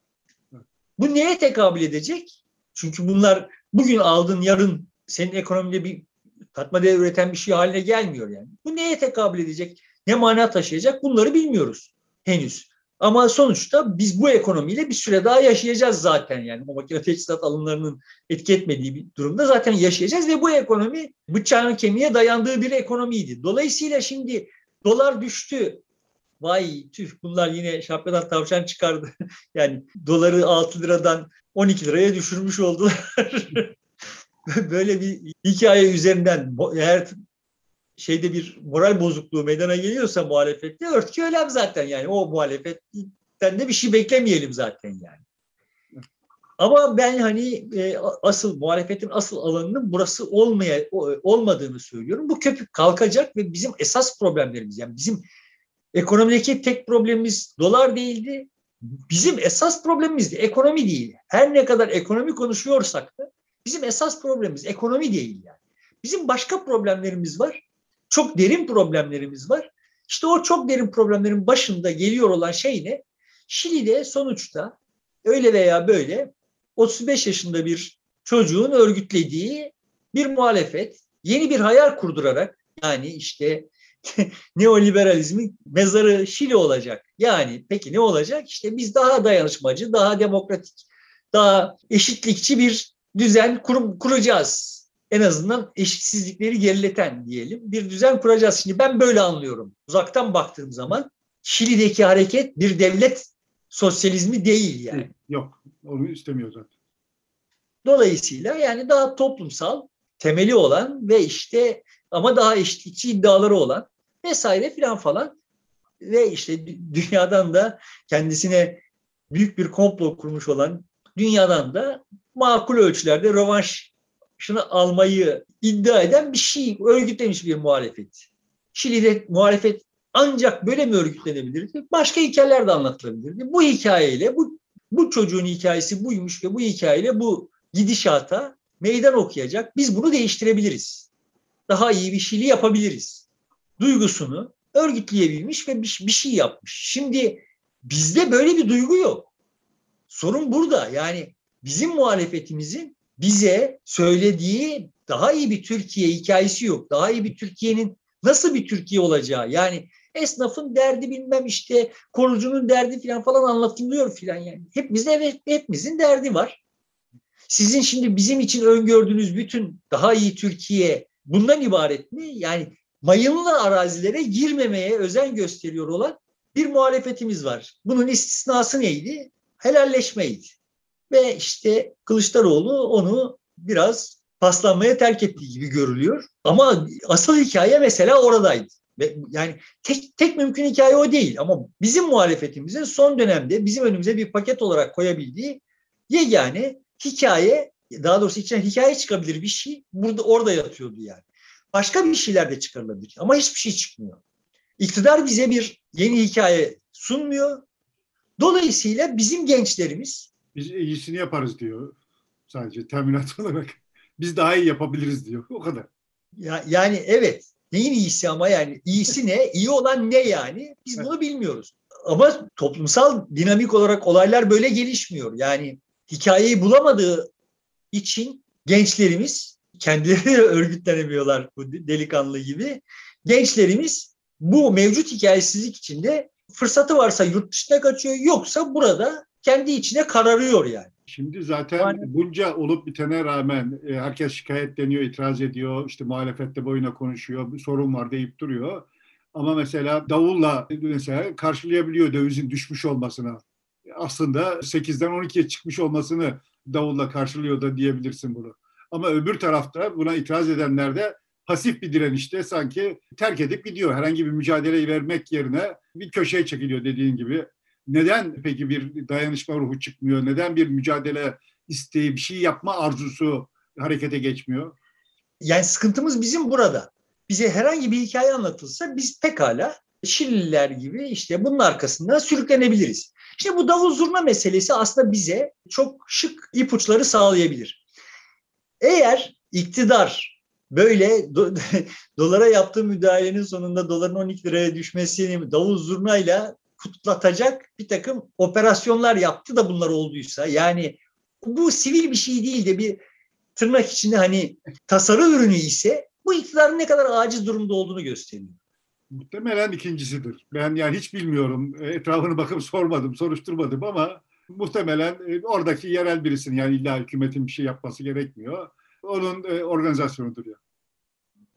Bu neye tekabül edecek? Çünkü bunlar bugün aldın yarın senin ekonomide bir katma değer üreten bir şey haline gelmiyor yani. Bu neye tekabül edecek? Ne mana taşıyacak? Bunları bilmiyoruz henüz. Ama sonuçta biz bu ekonomiyle bir süre daha yaşayacağız zaten yani. O makine teçhizat alımlarının etki etmediği bir durumda zaten yaşayacağız ve bu ekonomi bıçağın kemiğe dayandığı bir ekonomiydi. Dolayısıyla şimdi dolar düştü. Vay tüh bunlar yine şapkadan tavşan çıkardı. [LAUGHS] yani doları 6 liradan 12 liraya düşürmüş oldular. [LAUGHS] [LAUGHS] Böyle bir hikaye üzerinden eğer şeyde bir moral bozukluğu meydana geliyorsa muhalefette örtü öylem zaten yani o muhalefetten de bir şey beklemeyelim zaten yani. Ama ben hani e, asıl muhalefetin asıl alanının burası olmaya olmadığını söylüyorum. Bu köpük kalkacak ve bizim esas problemlerimiz yani bizim ekonomideki tek problemimiz dolar değildi. Bizim esas problemimiz de ekonomi değil. Her ne kadar ekonomi konuşuyorsak da bizim esas problemimiz ekonomi değil yani. Bizim başka problemlerimiz var çok derin problemlerimiz var. İşte o çok derin problemlerin başında geliyor olan şey ne? Şili'de sonuçta öyle veya böyle 35 yaşında bir çocuğun örgütlediği bir muhalefet yeni bir hayal kurdurarak yani işte [LAUGHS] neoliberalizmin mezarı Şili olacak. Yani peki ne olacak? İşte biz daha dayanışmacı, daha demokratik, daha eşitlikçi bir düzen kurum, kuracağız en azından eşitsizlikleri gerileten diyelim bir düzen kuracağız. Şimdi ben böyle anlıyorum. Uzaktan baktığım zaman Şili'deki hareket bir devlet sosyalizmi değil yani. Yok, onu istemiyor zaten. Dolayısıyla yani daha toplumsal temeli olan ve işte ama daha eşitlikçi iddiaları olan vesaire filan falan ve işte dünyadan da kendisine büyük bir komplo kurmuş olan dünyadan da makul ölçülerde rövanş şunu almayı iddia eden bir şey örgütlemiş bir muhalefet. Şili'de muhalefet ancak böyle mi örgütlenebilirdi? Başka hikayeler de anlatılabilirdi. Bu hikayeyle bu bu çocuğun hikayesi buymuş ve bu hikayeyle bu gidişata meydan okuyacak. Biz bunu değiştirebiliriz. Daha iyi bir Şili yapabiliriz. Duygusunu örgütleyebilmiş ve bir, bir şey yapmış. Şimdi bizde böyle bir duygu yok. Sorun burada. Yani bizim muhalefetimizin bize söylediği daha iyi bir Türkiye hikayesi yok. Daha iyi bir Türkiye'nin nasıl bir Türkiye olacağı yani esnafın derdi bilmem işte korucunun derdi falan falan anlatılıyor falan yani. Hepimizde evet hepimizin derdi var. Sizin şimdi bizim için öngördüğünüz bütün daha iyi Türkiye bundan ibaret mi? Yani mayınlı arazilere girmemeye özen gösteriyor olan bir muhalefetimiz var. Bunun istisnası neydi? Helalleşmeydi. Ve işte Kılıçdaroğlu onu biraz paslanmaya terk ettiği gibi görülüyor. Ama asıl hikaye mesela oradaydı. Ve yani tek, tek mümkün hikaye o değil ama bizim muhalefetimizin son dönemde bizim önümüze bir paket olarak koyabildiği yegane hikaye daha doğrusu içine hikaye çıkabilir bir şey burada orada yatıyordu yani. Başka bir şeyler de çıkarılabilir ama hiçbir şey çıkmıyor. İktidar bize bir yeni hikaye sunmuyor. Dolayısıyla bizim gençlerimiz biz iyisini yaparız diyor sadece teminat [LAUGHS] olarak. Biz daha iyi yapabiliriz diyor. O kadar. Ya, yani evet. Neyin iyisi ama yani iyisi ne? İyi olan ne yani? Biz bunu bilmiyoruz. Ama toplumsal dinamik olarak olaylar böyle gelişmiyor. Yani hikayeyi bulamadığı için gençlerimiz kendileri [LAUGHS] örgütlenemiyorlar bu delikanlı gibi. Gençlerimiz bu mevcut hikayesizlik içinde fırsatı varsa yurt dışına kaçıyor yoksa burada kendi içine kararıyor yani. Şimdi zaten yani, bunca olup bitene rağmen e, herkes şikayetleniyor, itiraz ediyor, işte muhalefette boyuna konuşuyor, bir sorun var deyip duruyor. Ama mesela davulla mesela karşılayabiliyor dövizin düşmüş olmasına. Aslında 8'den 12'ye çıkmış olmasını davulla karşılıyor da diyebilirsin bunu. Ama öbür tarafta buna itiraz edenler de pasif bir direnişte sanki terk edip gidiyor. Herhangi bir mücadele vermek yerine bir köşeye çekiliyor dediğin gibi. Neden peki bir dayanışma ruhu çıkmıyor? Neden bir mücadele isteği, bir şey yapma arzusu harekete geçmiyor? Yani sıkıntımız bizim burada. Bize herhangi bir hikaye anlatılsa biz pekala Şililer gibi işte bunun arkasında sürüklenebiliriz. İşte bu davul zurna meselesi aslında bize çok şık ipuçları sağlayabilir. Eğer iktidar böyle do, [LAUGHS] dolara yaptığı müdahalenin sonunda doların 12 liraya düşmesini davul zurnayla kutlatacak bir takım operasyonlar yaptı da bunlar olduysa yani bu sivil bir şey değil de bir tırnak içinde hani tasarı ürünü ise bu iktidarın ne kadar aciz durumda olduğunu gösteriyor. Muhtemelen ikincisidir. Ben yani hiç bilmiyorum. E, etrafını bakıp sormadım, soruşturmadım ama muhtemelen e, oradaki yerel birisinin yani illa hükümetin bir şey yapması gerekmiyor. Onun e, organizasyonudur ya.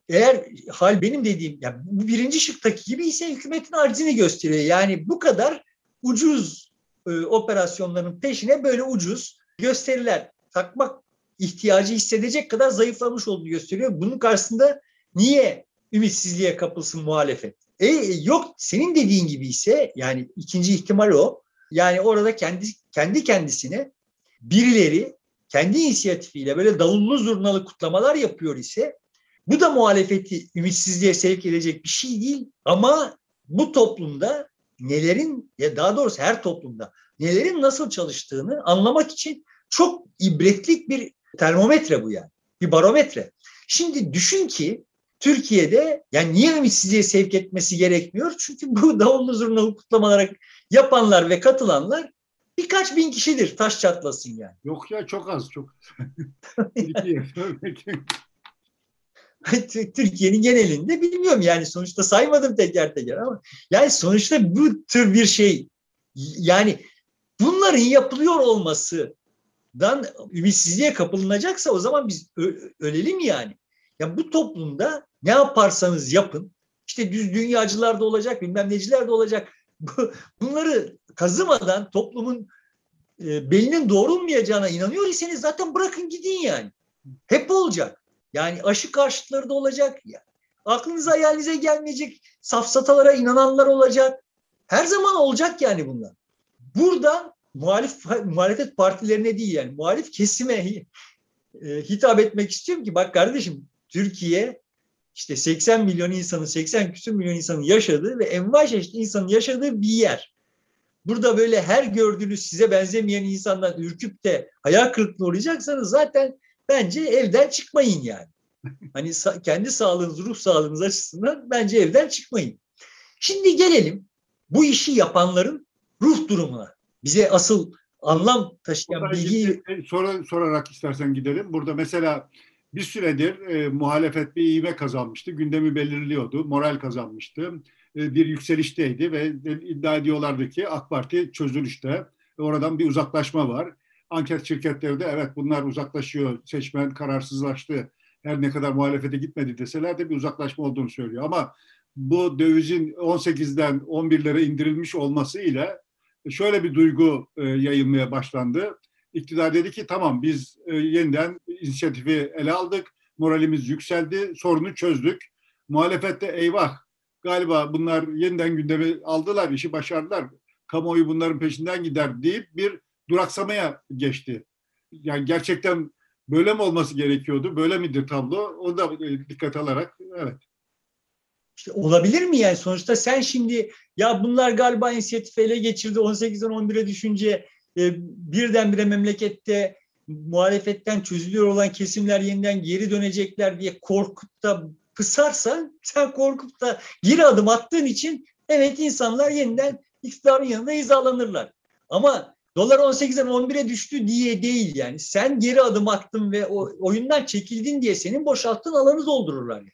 Eğer hal benim dediğim, yani bu birinci şıktaki gibi ise hükümetin acizini gösteriyor. Yani bu kadar ucuz e, operasyonların peşine böyle ucuz gösteriler takmak ihtiyacı hissedecek kadar zayıflamış olduğunu gösteriyor. Bunun karşısında niye ümitsizliğe kapılsın muhalefet? E yok senin dediğin gibi ise yani ikinci ihtimal o. Yani orada kendi kendi kendisine birileri kendi inisiyatifiyle böyle davullu zurnalı kutlamalar yapıyor ise bu da muhalefeti ümitsizliğe sevk edecek bir şey değil ama bu toplumda nelerin ya daha doğrusu her toplumda nelerin nasıl çalıştığını anlamak için çok ibretlik bir termometre bu yani. Bir barometre. Şimdi düşün ki Türkiye'de yani niye ümitsizliğe sevk etmesi gerekmiyor? Çünkü bu [LAUGHS] davullu zurnalı kutlamalara yapanlar ve katılanlar birkaç bin kişidir taş çatlasın yani. Yok ya çok az çok. [LAUGHS] Türkiye'nin genelinde bilmiyorum yani sonuçta saymadım teker teker ama yani sonuçta bu tür bir şey yani bunların yapılıyor olmasından ümitsizliğe kapılınacaksa o zaman biz ölelim yani. Ya bu toplumda ne yaparsanız yapın işte düz dünyacılar da olacak bilmem neciler de olacak bunları kazımadan toplumun e, belinin doğrulmayacağına inanıyor iseniz zaten bırakın gidin yani. Hep olacak. Yani aşı karşıtları da olacak. Aklınıza hayalinize gelmeyecek safsatalara inananlar olacak. Her zaman olacak yani bunlar. Burada muhalif muhalefet partilerine değil yani muhalif kesime e, hitap etmek istiyorum ki bak kardeşim Türkiye işte 80 milyon insanın 80 küsur milyon insanın yaşadığı ve envai çeşit insanın yaşadığı bir yer. Burada böyle her gördüğünüz size benzemeyen insandan ürküp de hayal kırıklığına uğrayacaksanız zaten bence evden çıkmayın yani. Hani kendi sağlığınız, ruh sağlığınız açısından bence evden çıkmayın. Şimdi gelelim bu işi yapanların ruh durumuna. Bize asıl anlam taşıyan bilgiyi... Sor, sorarak istersen gidelim. Burada mesela bir süredir e, muhalefet bir ivme kazanmıştı. Gündemi belirliyordu. Moral kazanmıştı. E, bir yükselişteydi ve iddia ediyorlardı ki AK Parti çözülüşte. Oradan bir uzaklaşma var anket şirketleri de evet bunlar uzaklaşıyor, seçmen kararsızlaştı her ne kadar muhalefete gitmedi deseler de bir uzaklaşma olduğunu söylüyor. Ama bu dövizin 18'den 11'lere indirilmiş olması ile şöyle bir duygu e, yayılmaya başlandı. İktidar dedi ki tamam biz e, yeniden inisiyatifi ele aldık, moralimiz yükseldi, sorunu çözdük. Muhalefette eyvah galiba bunlar yeniden gündeme aldılar, işi başardılar. Kamuoyu bunların peşinden gider deyip bir duraksamaya geçti. Yani gerçekten böyle mi olması gerekiyordu? Böyle midir tablo? Onu da dikkat alarak evet. İşte olabilir mi yani sonuçta sen şimdi ya bunlar galiba inisiyatifi ele geçirdi 18'den 11'e düşünce e, birdenbire memlekette muhalefetten çözülüyor olan kesimler yeniden geri dönecekler diye korkup da pısarsan sen korkup da geri adım attığın için evet insanlar yeniden iktidarın yanında hizalanırlar. Ama dolar 18'den 11'e düştü diye değil yani. Sen geri adım attın ve o oyundan çekildin diye senin boşalttığın alanı doldururlar. Yani.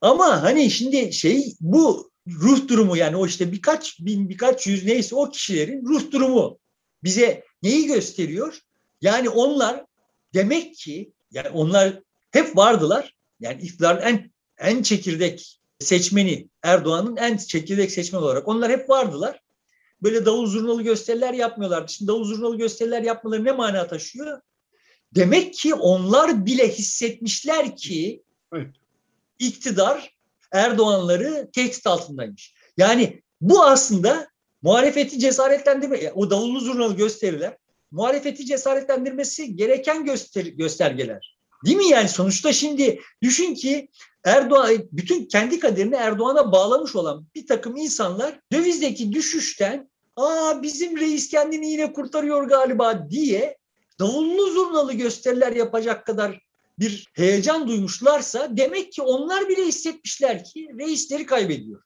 Ama hani şimdi şey bu ruh durumu yani o işte birkaç bin birkaç yüz neyse o kişilerin ruh durumu bize neyi gösteriyor? Yani onlar demek ki yani onlar hep vardılar. Yani iktidarın en en çekirdek seçmeni Erdoğan'ın en çekirdek seçmeni olarak onlar hep vardılar. Böyle davul zurnalı gösteriler yapmıyorlardı. Şimdi davul zurnalı gösteriler yapmaları ne mana taşıyor? Demek ki onlar bile hissetmişler ki evet. iktidar Erdoğanları tehdit altındaymış. Yani bu aslında muhalefeti cesaretlendirme, o davullu zurnalı gösteriler muhalefeti cesaretlendirmesi gereken göster göstergeler. Değil mi yani sonuçta şimdi düşün ki Erdoğan bütün kendi kaderini Erdoğan'a bağlamış olan bir takım insanlar dövizdeki düşüşten aa bizim reis kendini yine kurtarıyor galiba diye davullu zurnalı gösteriler yapacak kadar bir heyecan duymuşlarsa demek ki onlar bile hissetmişler ki reisleri kaybediyor.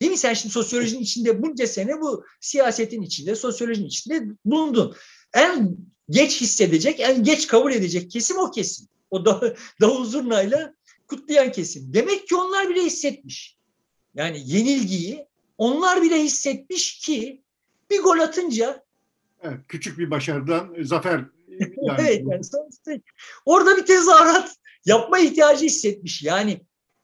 Değil mi? Sen şimdi sosyolojinin içinde bunca sene bu siyasetin içinde, sosyolojinin içinde bulundun. En geç hissedecek, en geç kabul edecek kesim o kesim. O da, [LAUGHS] davul zurnayla kutlayan kesim. Demek ki onlar bile hissetmiş. Yani yenilgiyi onlar bile hissetmiş ki bir gol atınca evet, küçük bir başarıdan zafer [LAUGHS] yani. evet yani sonuçta orada bir tezahürat yapma ihtiyacı hissetmiş. Yani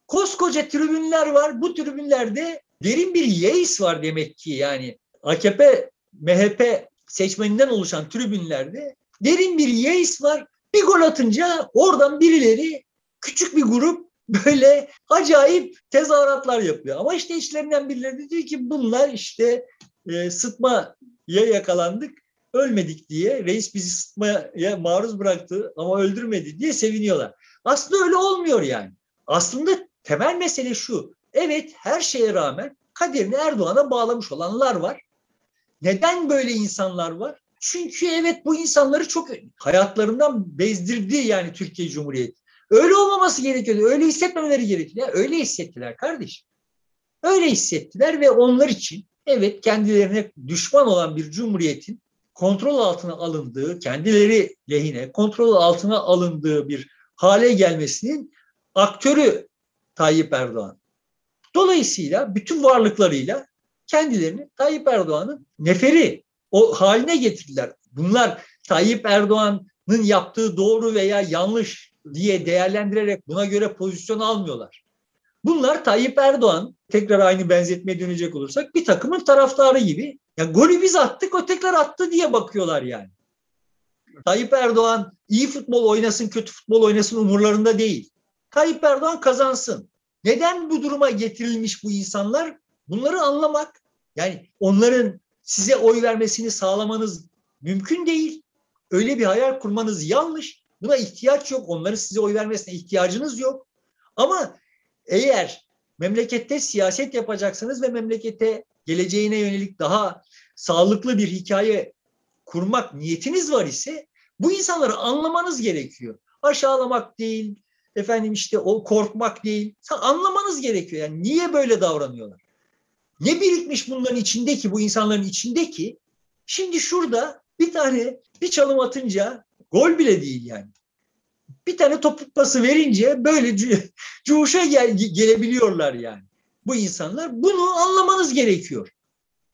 koskoca tribünler var. Bu tribünlerde derin bir yeis var demek ki yani AKP, MHP seçmeninden oluşan tribünlerde derin bir yeis var. Bir gol atınca oradan birileri küçük bir grup [LAUGHS] böyle acayip tezahüratlar yapıyor. Ama işte içlerinden birileri diyor ki bunlar işte e, sıtmaya yakalandık, ölmedik diye. Reis bizi sıtmaya maruz bıraktı ama öldürmedi diye seviniyorlar. Aslında öyle olmuyor yani. Aslında temel mesele şu. Evet her şeye rağmen kaderini Erdoğan'a bağlamış olanlar var. Neden böyle insanlar var? Çünkü evet bu insanları çok hayatlarından bezdirdi yani Türkiye Cumhuriyeti. Öyle olmaması gerekiyordu. Öyle hissetmemeleri gerekiyordu. öyle hissettiler kardeşim. Öyle hissettiler ve onlar için evet kendilerine düşman olan bir cumhuriyetin kontrol altına alındığı, kendileri lehine kontrol altına alındığı bir hale gelmesinin aktörü Tayyip Erdoğan. Dolayısıyla bütün varlıklarıyla kendilerini Tayyip Erdoğan'ın neferi o haline getirdiler. Bunlar Tayyip Erdoğan'ın yaptığı doğru veya yanlış diye değerlendirerek buna göre pozisyon almıyorlar. Bunlar Tayyip Erdoğan tekrar aynı benzetmeye dönecek olursak bir takımın taraftarı gibi. Ya golü biz attık o tekrar attı diye bakıyorlar yani. Tayyip Erdoğan iyi futbol oynasın kötü futbol oynasın umurlarında değil. Tayyip Erdoğan kazansın. Neden bu duruma getirilmiş bu insanlar? Bunları anlamak, yani onların size oy vermesini sağlamanız mümkün değil. Öyle bir hayal kurmanız yanlış. Buna ihtiyaç yok. Onların size oy vermesine ihtiyacınız yok. Ama eğer memlekette siyaset yapacaksınız ve memlekete geleceğine yönelik daha sağlıklı bir hikaye kurmak niyetiniz var ise bu insanları anlamanız gerekiyor. Aşağılamak değil, efendim işte o korkmak değil. Anlamanız gerekiyor. Yani niye böyle davranıyorlar? Ne birikmiş bunların içindeki, bu insanların içindeki? Şimdi şurada bir tane bir çalım atınca gol bile değil yani. Bir tane topuk pası verince böyle [LAUGHS] cuşa gel, gelebiliyorlar yani. Bu insanlar bunu anlamanız gerekiyor.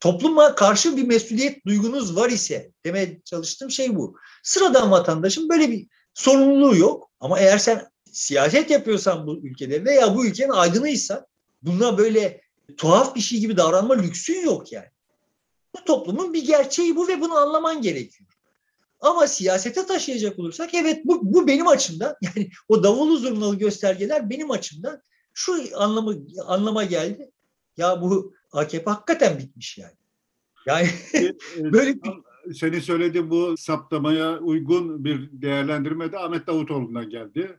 Topluma karşı bir mesuliyet duygunuz var ise demeye çalıştığım şey bu. Sıradan vatandaşın böyle bir sorumluluğu yok ama eğer sen siyaset yapıyorsan bu ülkede veya bu ülkenin aydınıysa buna böyle tuhaf bir şey gibi davranma lüksün yok yani. Bu toplumun bir gerçeği bu ve bunu anlaman gerekiyor. Ama siyasete taşıyacak olursak evet bu, bu benim açımdan [LAUGHS] yani o davul zurnalı göstergeler benim açımdan şu anlamı anlama geldi. Ya bu AKP hakikaten bitmiş yani. Yani [LAUGHS] böyle bir senin söylediğin bu saptamaya uygun bir değerlendirme de Ahmet Davutoğlu'ndan geldi.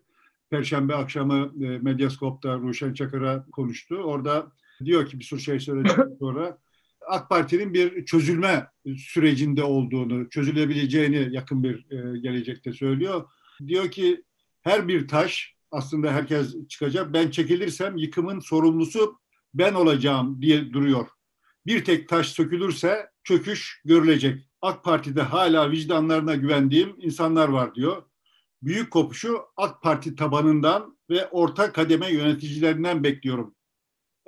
Perşembe akşamı e, Medyaskop'ta Ruşen Çakır'a konuştu. Orada diyor ki bir sürü şey söyledikten [LAUGHS] sonra AK Parti'nin bir çözülme sürecinde olduğunu, çözülebileceğini yakın bir e, gelecekte söylüyor. Diyor ki her bir taş aslında herkes çıkacak. Ben çekilirsem yıkımın sorumlusu ben olacağım diye duruyor. Bir tek taş sökülürse çöküş görülecek. AK Parti'de hala vicdanlarına güvendiğim insanlar var diyor. Büyük kopuşu AK Parti tabanından ve orta kademe yöneticilerinden bekliyorum.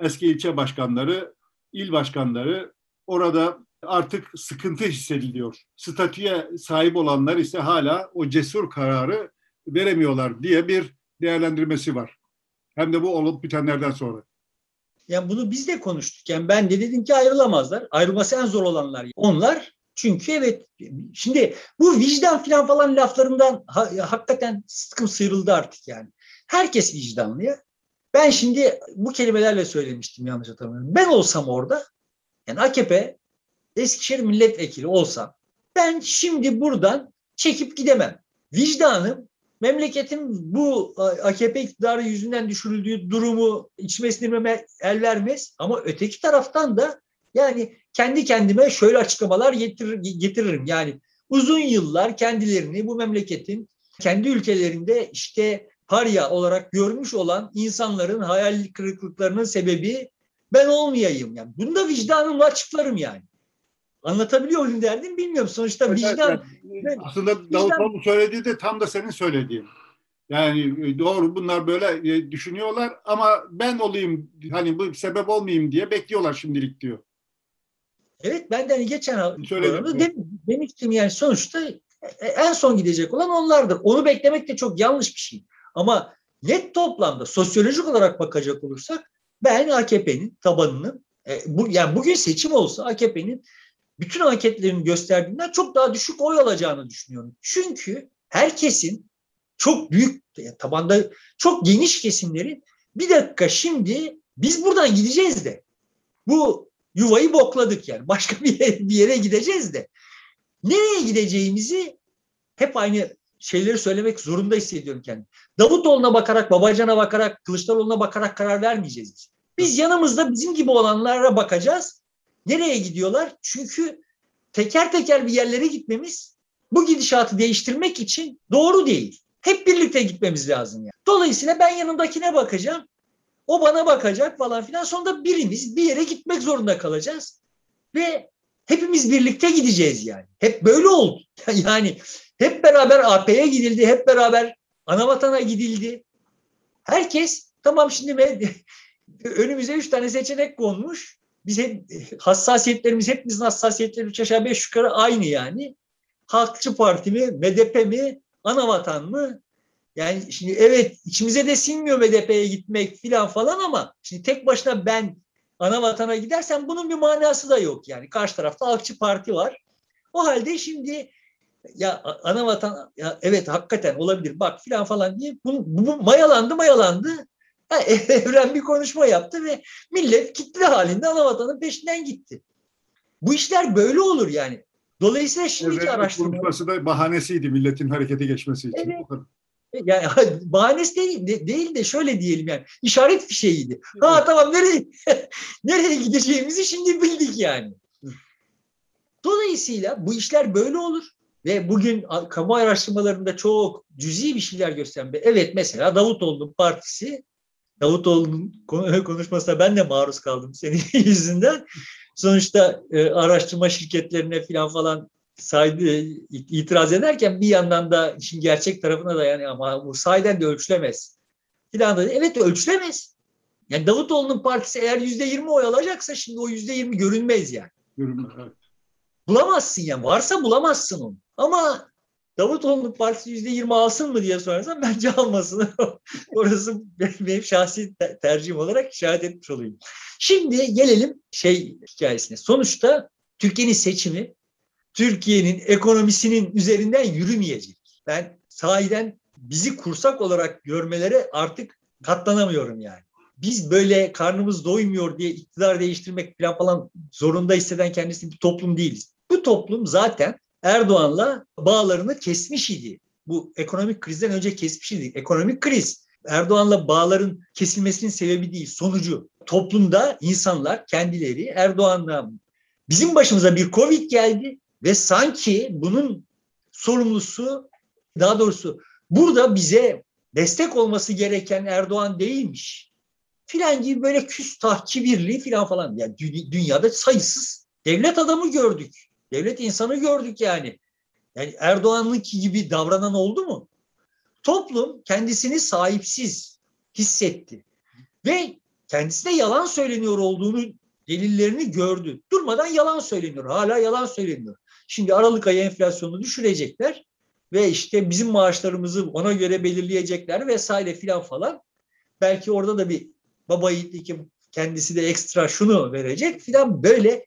Eski ilçe başkanları, il başkanları orada artık sıkıntı hissediliyor. Statüye sahip olanlar ise hala o cesur kararı veremiyorlar diye bir değerlendirmesi var. Hem de bu olup bitenlerden sonra. Yani bunu biz de konuştuk. Yani ben de dedim ki ayrılamazlar. Ayrılması en zor olanlar. Onlar çünkü evet şimdi bu vicdan falan falan laflarından ha, hakikaten sıkım sıyrıldı artık yani. Herkes vicdanlı ya. Ben şimdi bu kelimelerle söylemiştim yanlış hatırlamıyorum. Ben olsam orada yani AKP Eskişehir milletvekili olsam ben şimdi buradan çekip gidemem. Vicdanım memleketin bu AKP iktidarı yüzünden düşürüldüğü durumu içime sinirmeme el vermez. Ama öteki taraftan da yani kendi kendime şöyle açıklamalar getirir, getiririm. Yani uzun yıllar kendilerini bu memleketin kendi ülkelerinde işte parya olarak görmüş olan insanların hayal kırıklıklarının sebebi ben olmayayım. Yani bunu da vicdanımla açıklarım yani. Anlatabiliyor muyum derdim bilmiyorum. Sonuçta evet, vicdan... Evet. Aslında Davutoğlu söylediği de tam da senin söylediğin. Yani e, doğru bunlar böyle e, düşünüyorlar ama ben olayım hani bu sebep olmayayım diye bekliyorlar şimdilik diyor. Evet ben de hani geçen dem, demiştim yani sonuçta e, en son gidecek olan onlardır. Onu beklemek de çok yanlış bir şey. Ama net toplamda sosyolojik olarak bakacak olursak ben AKP'nin tabanının e, bu, yani bugün seçim olsa AKP'nin bütün anketlerin gösterdiğinden çok daha düşük oy alacağını düşünüyorum. Çünkü herkesin çok büyük tabanda çok geniş kesimlerin bir dakika şimdi biz buradan gideceğiz de bu yuvayı bokladık yani başka bir yere, bir yere gideceğiz de nereye gideceğimizi hep aynı şeyleri söylemek zorunda hissediyorum kendimi. Davutoğlu'na bakarak, Babacan'a bakarak, Kılıçdaroğlu'na bakarak karar vermeyeceğiz biz. Biz yanımızda bizim gibi olanlara bakacağız. Nereye gidiyorlar? Çünkü teker teker bir yerlere gitmemiz bu gidişatı değiştirmek için doğru değil. Hep birlikte gitmemiz lazım yani. Dolayısıyla ben yanındakine bakacağım. O bana bakacak falan filan. Sonunda birimiz bir yere gitmek zorunda kalacağız. Ve hepimiz birlikte gideceğiz yani. Hep böyle oldu. [LAUGHS] Yani hep beraber AP'ye gidildi. Hep beraber anavatana gidildi. Herkes tamam şimdi [LAUGHS] önümüze üç tane seçenek konmuş. Biz hep hassasiyetlerimiz hepimizin hassasiyetleri üç aşağı beş yukarı aynı yani. Halkçı Parti mi, MDP mi, Anavatan mı? Yani şimdi evet içimize de sinmiyor MDP'ye gitmek filan falan ama şimdi tek başına ben ana vatana gidersen bunun bir manası da yok yani. Karşı tarafta Halkçı Parti var. O halde şimdi ya ana vatan ya evet hakikaten olabilir bak filan falan diye bu, bu mayalandı mayalandı [LAUGHS] Evren bir konuşma yaptı ve millet kitle halinde ana vatanın peşinden gitti. Bu işler böyle olur yani. Dolayısıyla şimdiki evet, araştırma... konuşması da bahanesiydi milletin harekete geçmesi için. Evet. Yani bahanesi değil, de, değil de şöyle diyelim yani işaret fişeğiydi. Ha tamam nereye [LAUGHS] nereye gideceğimizi şimdi bildik yani. Dolayısıyla bu işler böyle olur ve bugün kamu araştırmalarında çok cüzi bir şeyler gösteren. Evet mesela Davutoğlu'nun partisi Davutoğlu'nun [LAUGHS] konuşmasına ben de maruz kaldım senin [LAUGHS] yüzünden. Sonuçta e, araştırma şirketlerine falan falan saydı, itiraz ederken bir yandan da işin gerçek tarafına da yani ama bu sayeden de ölçülemez. Filan da evet ölçülemez. Yani Davutoğlu'nun partisi eğer yüzde yirmi oy alacaksa şimdi o yüzde yirmi görünmez yani. Görünmez evet. Bulamazsın yani. Varsa bulamazsın onu. Ama Davutoğlu'nun partisi yüzde yirmi alsın mı diye sorarsan bence almasın. [LAUGHS] Orası benim şahsi tercihim olarak işaret etmiş olayım. Şimdi gelelim şey hikayesine. Sonuçta Türkiye'nin seçimi Türkiye'nin ekonomisinin üzerinden yürümeyecek. Ben sahiden bizi kursak olarak görmelere artık katlanamıyorum yani. Biz böyle karnımız doymuyor diye iktidar değiştirmek falan falan zorunda hisseden kendisi bir toplum değiliz. Toplum zaten Erdoğan'la bağlarını kesmiş idi. Bu ekonomik krizden önce kesmiş idi. Ekonomik kriz Erdoğan'la bağların kesilmesinin sebebi değil, sonucu. Toplumda insanlar kendileri Erdoğan'la bizim başımıza bir Covid geldi ve sanki bunun sorumlusu daha doğrusu burada bize destek olması gereken Erdoğan değilmiş. Filan gibi böyle küstah, kibirli filan falan. Yani dünyada sayısız devlet adamı gördük. Devlet insanı gördük yani. Yani Erdoğan'ınki gibi davranan oldu mu? Toplum kendisini sahipsiz hissetti. Ve kendisine yalan söyleniyor olduğunu delillerini gördü. Durmadan yalan söyleniyor. Hala yalan söyleniyor. Şimdi Aralık ayı enflasyonu düşürecekler ve işte bizim maaşlarımızı ona göre belirleyecekler vesaire filan falan. Belki orada da bir baba yiğitlik kendisi de ekstra şunu verecek filan böyle.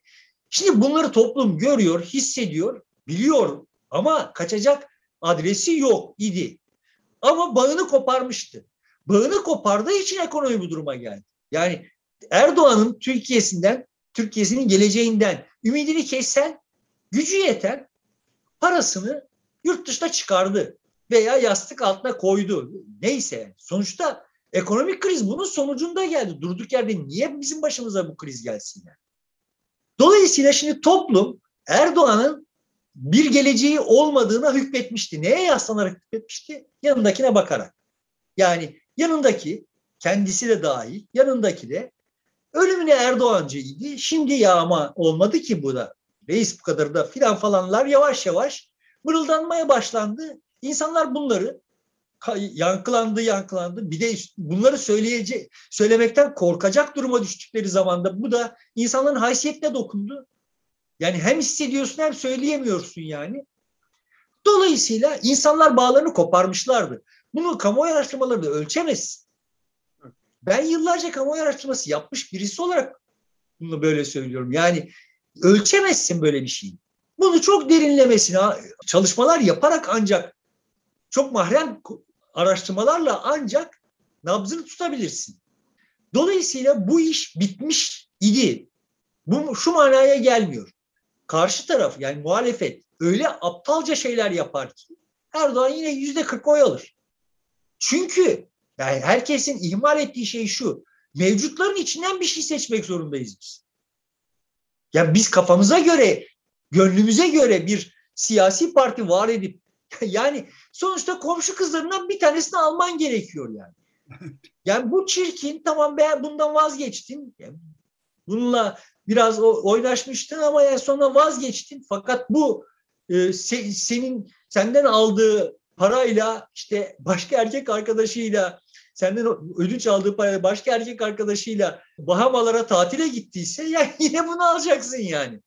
Şimdi bunları toplum görüyor, hissediyor, biliyor ama kaçacak adresi yok idi. Ama bağını koparmıştı. Bağını kopardığı için ekonomi bu duruma geldi. Yani Erdoğan'ın Türkiye'sinden, Türkiye'sinin geleceğinden ümidini kessen gücü yeten parasını yurt dışına çıkardı veya yastık altına koydu. Neyse sonuçta ekonomik kriz bunun sonucunda geldi. Durduk yerde niye bizim başımıza bu kriz gelsin yani? Dolayısıyla şimdi toplum Erdoğan'ın bir geleceği olmadığına hükmetmişti. Neye yaslanarak hükmetmişti? Yanındakine bakarak. Yani yanındaki kendisi de dahil yanındaki de ölümüne Erdoğancıydı. Şimdi ya ama olmadı ki bu da. Reis bu kadar da filan falanlar yavaş yavaş mırıldanmaya başlandı. İnsanlar bunları yankılandı yankılandı. Bir de bunları söyleyecek, söylemekten korkacak duruma düştükleri zamanda bu da insanların haysiyetine dokundu. Yani hem hissediyorsun hem söyleyemiyorsun yani. Dolayısıyla insanlar bağlarını koparmışlardı. Bunu kamuoyu araştırmaları da ölçemez. Ben yıllarca kamuoyu araştırması yapmış birisi olarak bunu böyle söylüyorum. Yani ölçemezsin böyle bir şeyi. Bunu çok derinlemesine çalışmalar yaparak ancak çok mahrem araştırmalarla ancak nabzını tutabilirsin. Dolayısıyla bu iş bitmiş idi. Bu şu manaya gelmiyor. Karşı taraf yani muhalefet öyle aptalca şeyler yapar ki Erdoğan yine yüzde kırk oy alır. Çünkü yani herkesin ihmal ettiği şey şu. Mevcutların içinden bir şey seçmek zorundayız biz. Yani biz kafamıza göre, gönlümüze göre bir siyasi parti var edip [LAUGHS] yani sonuçta komşu kızlarından bir tanesini alman gerekiyor yani. Yani bu çirkin tamam ben bundan vazgeçtin. Bununla biraz oynaşmıştın ama yani sonra vazgeçtin. Fakat bu e, se, senin senden aldığı parayla işte başka erkek arkadaşıyla senden ödünç aldığı parayla başka erkek arkadaşıyla Bahamalara tatile gittiyse [LAUGHS] yani yine bunu alacaksın yani.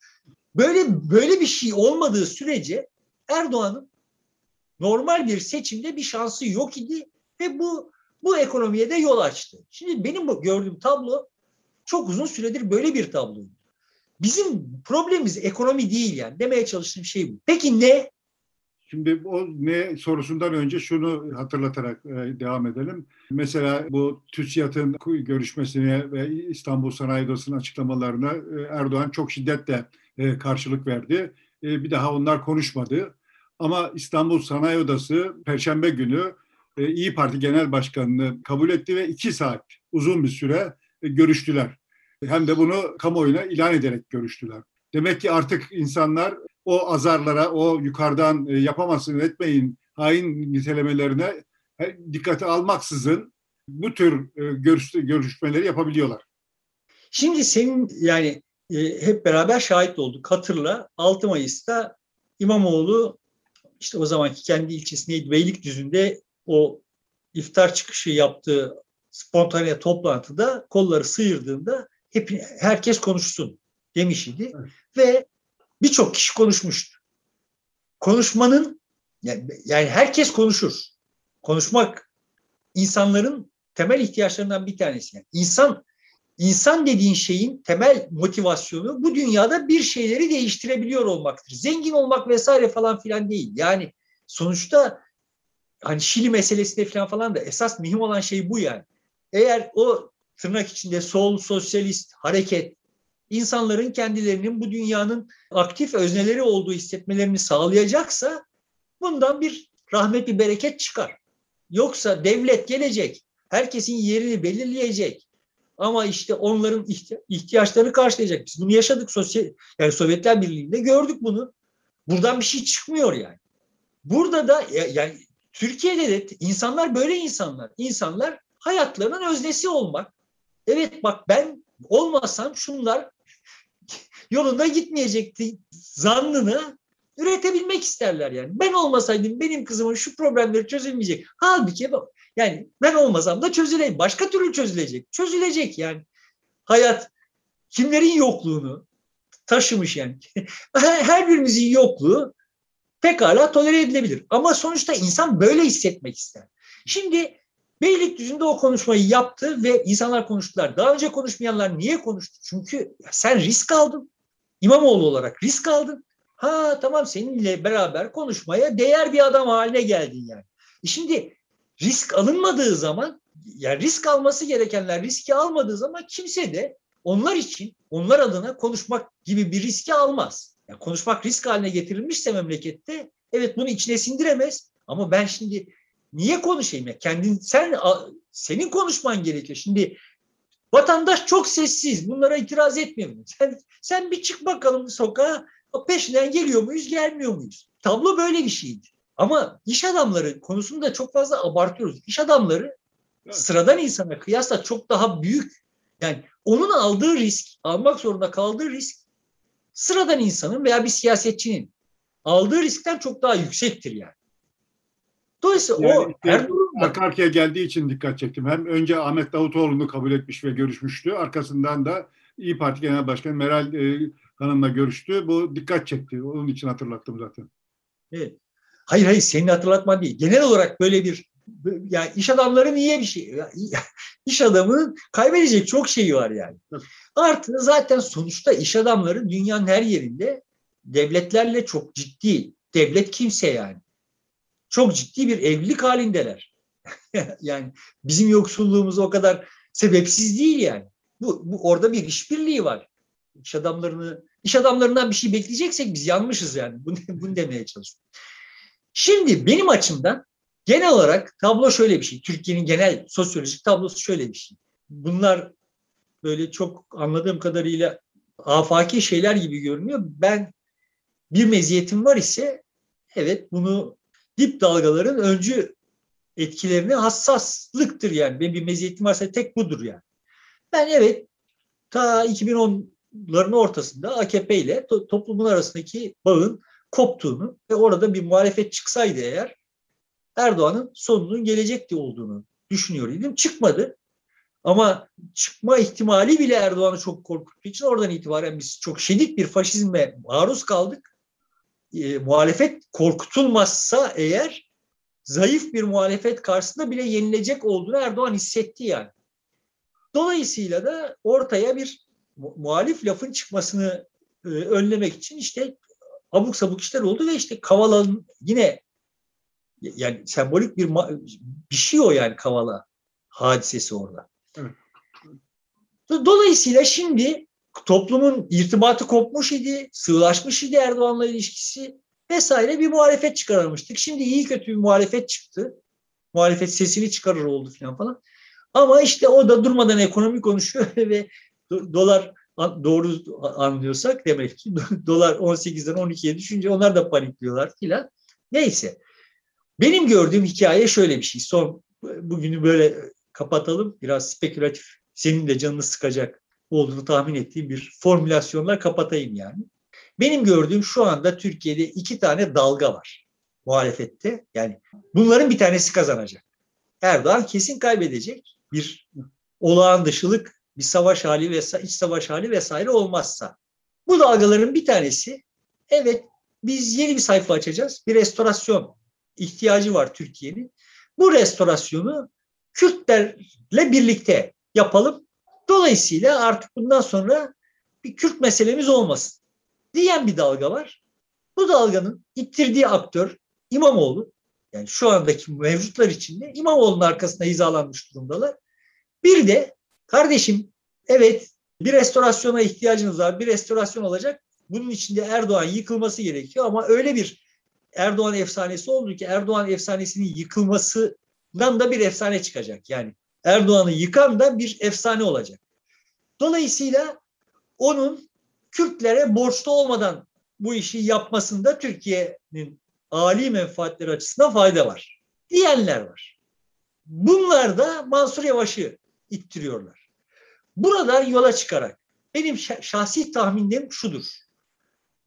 Böyle böyle bir şey olmadığı sürece Erdoğan'ın normal bir seçimde bir şansı yok idi ve bu bu ekonomiye de yol açtı. Şimdi benim gördüğüm tablo çok uzun süredir böyle bir tablo. Bizim problemimiz ekonomi değil yani. Demeye çalıştığım şey bu. Peki ne? Şimdi o ne sorusundan önce şunu hatırlatarak e, devam edelim. Mesela bu TÜSİAD'ın görüşmesine ve İstanbul Sanayi Odası'nın açıklamalarına e, Erdoğan çok şiddetle e, karşılık verdi. Bir daha onlar konuşmadı. Ama İstanbul Sanayi Odası Perşembe günü e, İyi Parti Genel Başkanı'nı kabul etti ve iki saat uzun bir süre e, görüştüler. Hem de bunu kamuoyuna ilan ederek görüştüler. Demek ki artık insanlar o azarlara, o yukarıdan e, yapamazsın etmeyin hain nitelemelerine dikkate almaksızın bu tür görüş, görüşmeleri yapabiliyorlar. Şimdi senin yani hep beraber şahit olduk. Hatırla 6 Mayıs'ta İmamoğlu işte o zamanki kendi ilçesi neydi Beylikdüzü'nde o iftar çıkışı yaptığı spontane toplantıda kolları sıyırdığında hep herkes konuşsun demiş idi evet. ve birçok kişi konuşmuştu. Konuşmanın Yani, yani herkes konuşur. Konuşmak insanların temel ihtiyaçlarından bir tanesi. Yani insan insan dediğin şeyin temel motivasyonu bu dünyada bir şeyleri değiştirebiliyor olmaktır. Zengin olmak vesaire falan filan değil. Yani sonuçta hani Şili meselesinde falan falan da esas mühim olan şey bu yani. Eğer o tırnak içinde sol sosyalist hareket insanların kendilerinin bu dünyanın aktif özneleri olduğu hissetmelerini sağlayacaksa bundan bir rahmet bir bereket çıkar. Yoksa devlet gelecek, herkesin yerini belirleyecek. Ama işte onların ihtiyaçlarını karşılayacak. Biz bunu yaşadık sosyal yani Sovyetler Birliği'nde gördük bunu. Buradan bir şey çıkmıyor yani. Burada da yani Türkiye'de de insanlar böyle insanlar. İnsanlar hayatlarının öznesi olmak. Evet bak ben olmasam şunlar [LAUGHS] yolunda gitmeyecekti zannını üretebilmek isterler yani. Ben olmasaydım benim kızımın şu problemleri çözülmeyecek. Halbuki bak yani ben olmasam da çözüleyim. Başka türlü çözülecek. Çözülecek yani. Hayat kimlerin yokluğunu taşımış yani. [LAUGHS] Her birimizin yokluğu pekala tolere edilebilir. Ama sonuçta insan böyle hissetmek ister. Şimdi Beylikdüzü'nde o konuşmayı yaptı ve insanlar konuştular. Daha önce konuşmayanlar niye konuştu? Çünkü sen risk aldın. İmamoğlu olarak risk aldın. Ha tamam seninle beraber konuşmaya değer bir adam haline geldin yani. E şimdi risk alınmadığı zaman yani risk alması gerekenler riski almadığı zaman kimse de onlar için onlar adına konuşmak gibi bir riski almaz. Yani konuşmak risk haline getirilmişse memlekette evet bunu içine sindiremez ama ben şimdi niye konuşayım ya kendin sen senin konuşman gerekiyor. Şimdi vatandaş çok sessiz bunlara itiraz etmiyor. [LAUGHS] Sen, sen bir çık bakalım sokağa peşinden geliyor muyuz gelmiyor muyuz? Tablo böyle bir şeydi. Ama iş adamları konusunda çok fazla abartıyoruz. İş adamları evet. sıradan insana kıyasla çok daha büyük. Yani onun aldığı risk, almak zorunda kaldığı risk sıradan insanın veya bir siyasetçinin aldığı riskten çok daha yüksektir yani. Dolayısıyla yani o her durumda... Arka arkaya geldiği için dikkat çektim. Hem önce Ahmet Davutoğlu'nu kabul etmiş ve görüşmüştü. Arkasından da İyi Parti Genel Başkanı Meral e, Hanım'la görüştü. Bu dikkat çekti. Onun için hatırlattım zaten. Evet. Hayır hayır senin hatırlatma değil. Genel olarak böyle bir yani iş adamları niye bir şey? [LAUGHS] İş adamının kaybedecek çok şeyi var yani. Artı zaten sonuçta iş adamları dünyanın her yerinde devletlerle çok ciddi, devlet kimse yani. Çok ciddi bir evlilik halindeler. [LAUGHS] yani bizim yoksulluğumuz o kadar sebepsiz değil yani. Bu, bu orada bir işbirliği var. İş adamlarını iş adamlarından bir şey bekleyeceksek biz yanmışız yani. Bunu, bunu demeye çalışıyorum. Şimdi benim açımdan genel olarak tablo şöyle bir şey. Türkiye'nin genel sosyolojik tablosu şöyle bir şey. Bunlar böyle çok anladığım kadarıyla afaki şeyler gibi görünüyor. Ben bir meziyetim var ise evet bunu dip dalgaların öncü etkilerine hassaslıktır yani. Benim bir meziyetim varsa tek budur yani. Ben evet ta 2010'ların ortasında AKP ile toplumun arasındaki bağın koptuğunu ve orada bir muhalefet çıksaydı eğer Erdoğan'ın sonunun gelecekti olduğunu düşünüyor idim. Çıkmadı. Ama çıkma ihtimali bile Erdoğan'ı çok korkuttuğu için oradan itibaren biz çok şiddet bir faşizme maruz kaldık. E, muhalefet korkutulmazsa eğer zayıf bir muhalefet karşısında bile yenilecek olduğunu Erdoğan hissetti yani. Dolayısıyla da ortaya bir muhalif lafın çıkmasını e, önlemek için işte abuk sabuk işler oldu ve işte Kavala'nın yine yani sembolik bir bir şey o yani Kavala hadisesi orada. Evet. Dolayısıyla şimdi toplumun irtibatı kopmuş idi, sığlaşmış idi Erdoğan'la ilişkisi vesaire bir muhalefet çıkarmıştık. Şimdi iyi kötü bir muhalefet çıktı. Muhalefet sesini çıkarır oldu falan falan. Ama işte o da durmadan ekonomi konuşuyor [LAUGHS] ve dolar doğru anlıyorsak demek ki dolar 18'den 12'ye düşünce onlar da panikliyorlar filan. Neyse. Benim gördüğüm hikaye şöyle bir şey. Son bugünü böyle kapatalım. Biraz spekülatif. Senin de canını sıkacak olduğunu tahmin ettiğim bir formülasyonla kapatayım yani. Benim gördüğüm şu anda Türkiye'de iki tane dalga var muhalefette. Yani bunların bir tanesi kazanacak. Erdoğan kesin kaybedecek. Bir olağan dışılık bir savaş hali ve iç savaş hali vesaire olmazsa. Bu dalgaların bir tanesi evet biz yeni bir sayfa açacağız. Bir restorasyon ihtiyacı var Türkiye'nin. Bu restorasyonu Kürtlerle birlikte yapalım. Dolayısıyla artık bundan sonra bir Kürt meselemiz olmasın diyen bir dalga var. Bu dalganın ittirdiği aktör İmamoğlu. Yani şu andaki mevcutlar içinde İmamoğlu'nun arkasında hizalanmış durumdalar. Bir de kardeşim evet bir restorasyona ihtiyacınız var. Bir restorasyon olacak. Bunun içinde Erdoğan yıkılması gerekiyor ama öyle bir Erdoğan efsanesi oldu ki Erdoğan efsanesinin yıkılmasından da bir efsane çıkacak. Yani Erdoğan'ı yıkan da bir efsane olacak. Dolayısıyla onun Kürtlere borçlu olmadan bu işi yapmasında Türkiye'nin âli menfaatleri açısından fayda var. Diyenler var. Bunlar da Mansur Yavaş'ı ittiriyorlar. Burada yola çıkarak benim şahsi tahminim şudur.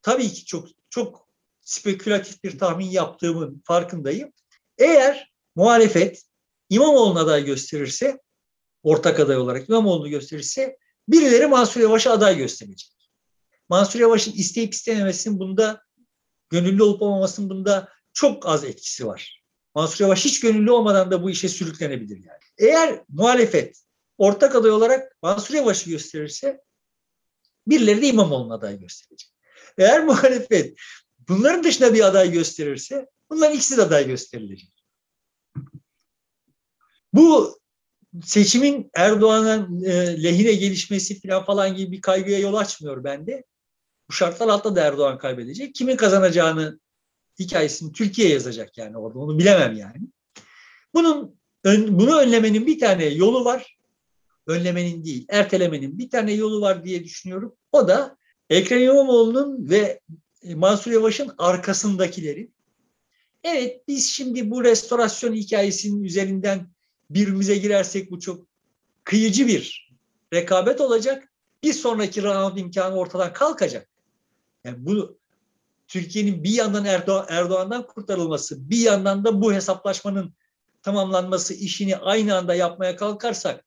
Tabii ki çok çok spekülatif bir tahmin yaptığımın farkındayım. Eğer muhalefet İmamoğlu'na aday gösterirse, ortak aday olarak İmamoğlu'nu gösterirse birileri Mansur Yavaş'a aday gösterecek. Mansur Yavaş'ın isteyip istememesinin bunda gönüllü olup olmamasının bunda çok az etkisi var. Mansur Yavaş hiç gönüllü olmadan da bu işe sürüklenebilir yani. Eğer muhalefet ortak aday olarak Mansur Yavaş'ı gösterirse birileri de İmamoğlu'na aday gösterecek. Eğer muhalefet bunların dışında bir aday gösterirse bunların ikisi de aday gösterilecek. Bu seçimin Erdoğan'ın e, lehine gelişmesi falan falan gibi bir kaygıya yol açmıyor bende. Bu şartlar altında da Erdoğan kaybedecek. Kimin kazanacağını hikayesini Türkiye yazacak yani orada onu bilemem yani. Bunun bunu önlemenin bir tane yolu var. Önlemenin değil, ertelemenin bir tane yolu var diye düşünüyorum. O da Ekrem İmamoğlu'nun ve Mansur Yavaş'ın arkasındakilerin. Evet biz şimdi bu restorasyon hikayesinin üzerinden birbirimize girersek bu çok kıyıcı bir rekabet olacak. Bir sonraki round imkanı ortadan kalkacak. Yani bu Türkiye'nin bir yandan Erdoğan, Erdoğan'dan kurtarılması, bir yandan da bu hesaplaşmanın tamamlanması işini aynı anda yapmaya kalkarsak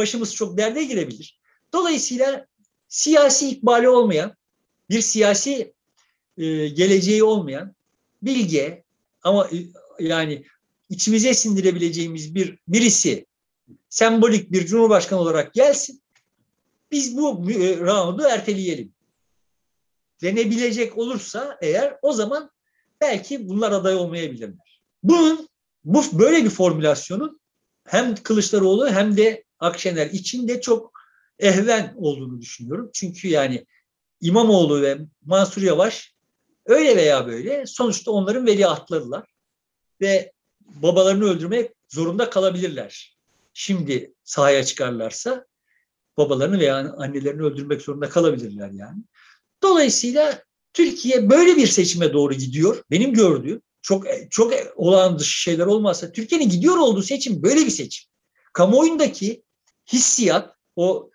başımız çok derde girebilir. Dolayısıyla siyasi ikbali olmayan, bir siyasi e, geleceği olmayan, bilge ama e, yani içimize sindirebileceğimiz bir birisi sembolik bir cumhurbaşkanı olarak gelsin. Biz bu e, roundu erteleyelim. Denebilecek olursa eğer o zaman belki bunlar aday olmayabilirler. Bunun bu böyle bir formülasyonun hem Kılıçdaroğlu hem de Akşener için de çok ehven olduğunu düşünüyorum. Çünkü yani İmamoğlu ve Mansur Yavaş öyle veya böyle sonuçta onların veliahtlarılar ve babalarını öldürmek zorunda kalabilirler. Şimdi sahaya çıkarlarsa babalarını veya annelerini öldürmek zorunda kalabilirler yani. Dolayısıyla Türkiye böyle bir seçime doğru gidiyor. Benim gördüğüm çok çok olağan dışı şeyler olmazsa Türkiye'nin gidiyor olduğu seçim böyle bir seçim. Kamuoyundaki hissiyat o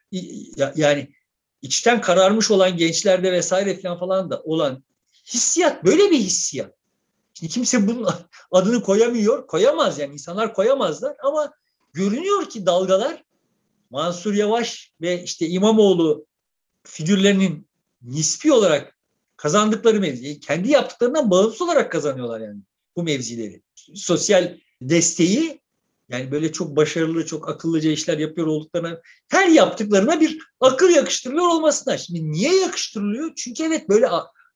yani içten kararmış olan gençlerde vesaire falan falan da olan hissiyat böyle bir hissiyat. Şimdi kimse bunun [LAUGHS] adını koyamıyor, koyamaz yani insanlar koyamazlar ama görünüyor ki dalgalar Mansur Yavaş ve işte İmamoğlu figürlerinin nispi olarak kazandıkları mevziyi kendi yaptıklarından bağımsız olarak kazanıyorlar yani bu mevzileri. Sosyal desteği yani böyle çok başarılı, çok akıllıca işler yapıyor olduklarına her yaptıklarına bir akıl yakıştırılıyor olmasına. Şimdi niye yakıştırılıyor? Çünkü evet böyle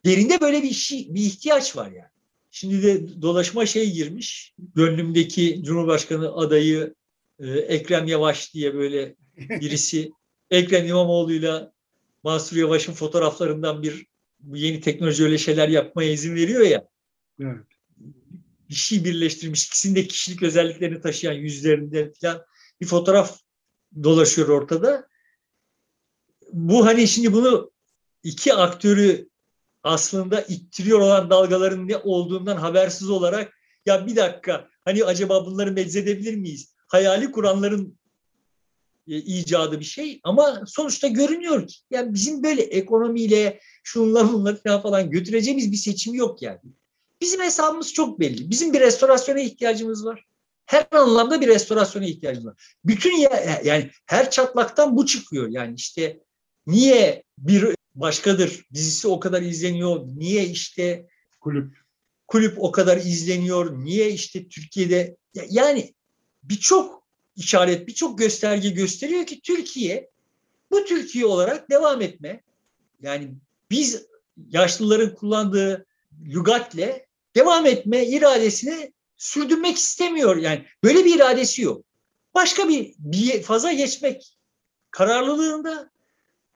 derinde böyle bir şey, bir ihtiyaç var yani. Şimdi de dolaşma şey girmiş. Gönlümdeki Cumhurbaşkanı adayı e, Ekrem Yavaş diye böyle birisi [LAUGHS] Ekrem İmamoğlu'yla Mansur Yavaş'ın fotoğraflarından bir yeni teknoloji öyle şeyler yapmaya izin veriyor ya. Evet. Bir şey birleştirmiş. İkisinin kişilik özelliklerini taşıyan yüzlerinde falan bir fotoğraf dolaşıyor ortada. Bu hani şimdi bunu iki aktörü aslında ittiriyor olan dalgaların ne olduğundan habersiz olarak ya bir dakika hani acaba bunları meczedebilir miyiz? Hayali kuranların e, icadı bir şey ama sonuçta görünüyor ki yani bizim böyle ekonomiyle şunlar bunlar falan götüreceğimiz bir seçim yok yani. Bizim hesabımız çok belli. Bizim bir restorasyona ihtiyacımız var. Her anlamda bir restorasyona ihtiyacımız var. Bütün ya, yani her çatlaktan bu çıkıyor. Yani işte niye bir başkadır dizisi o kadar izleniyor? Niye işte kulüp kulüp o kadar izleniyor? Niye işte Türkiye'de yani birçok işaret, birçok gösterge gösteriyor ki Türkiye bu Türkiye olarak devam etme. Yani biz yaşlıların kullandığı lügatle devam etme iradesini sürdürmek istemiyor. Yani böyle bir iradesi yok. Başka bir, bir faza geçmek kararlılığında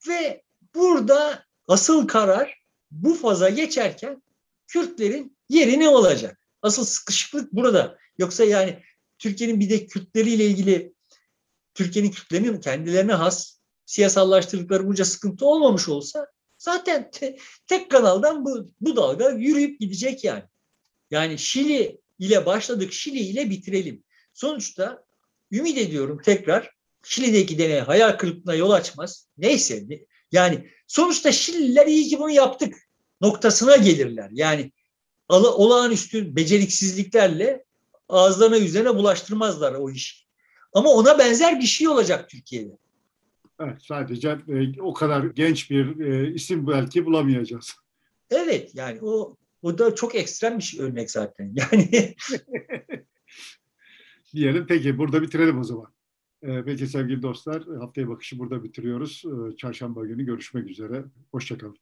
ve burada asıl karar bu faza geçerken Kürtlerin yeri ne olacak? Asıl sıkışıklık burada. Yoksa yani Türkiye'nin bir de Kürtleriyle ilgili Türkiye'nin Kürtlerinin kendilerine has siyasallaştırdıkları bunca sıkıntı olmamış olsa zaten te, tek kanaldan bu, bu dalga yürüyüp gidecek yani. Yani Şili ile başladık, Şili ile bitirelim. Sonuçta ümit ediyorum tekrar Şili'deki deney hayal kırıklığına yol açmaz. Neyse yani sonuçta Şililer iyi ki bunu yaptık noktasına gelirler. Yani olağanüstü beceriksizliklerle ağızlarına yüzlerine bulaştırmazlar o işi. Ama ona benzer bir şey olacak Türkiye'de. Evet, sadece e, o kadar genç bir e, isim belki bulamayacağız. Evet yani o o da çok ekstrem bir şey örnek zaten. [LAUGHS] Yani [LAUGHS] diyelim. Peki burada bitirelim o zaman. E, peki sevgili dostlar haftaya bakışı burada bitiriyoruz. E, çarşamba günü görüşmek üzere. Hoşçakalın.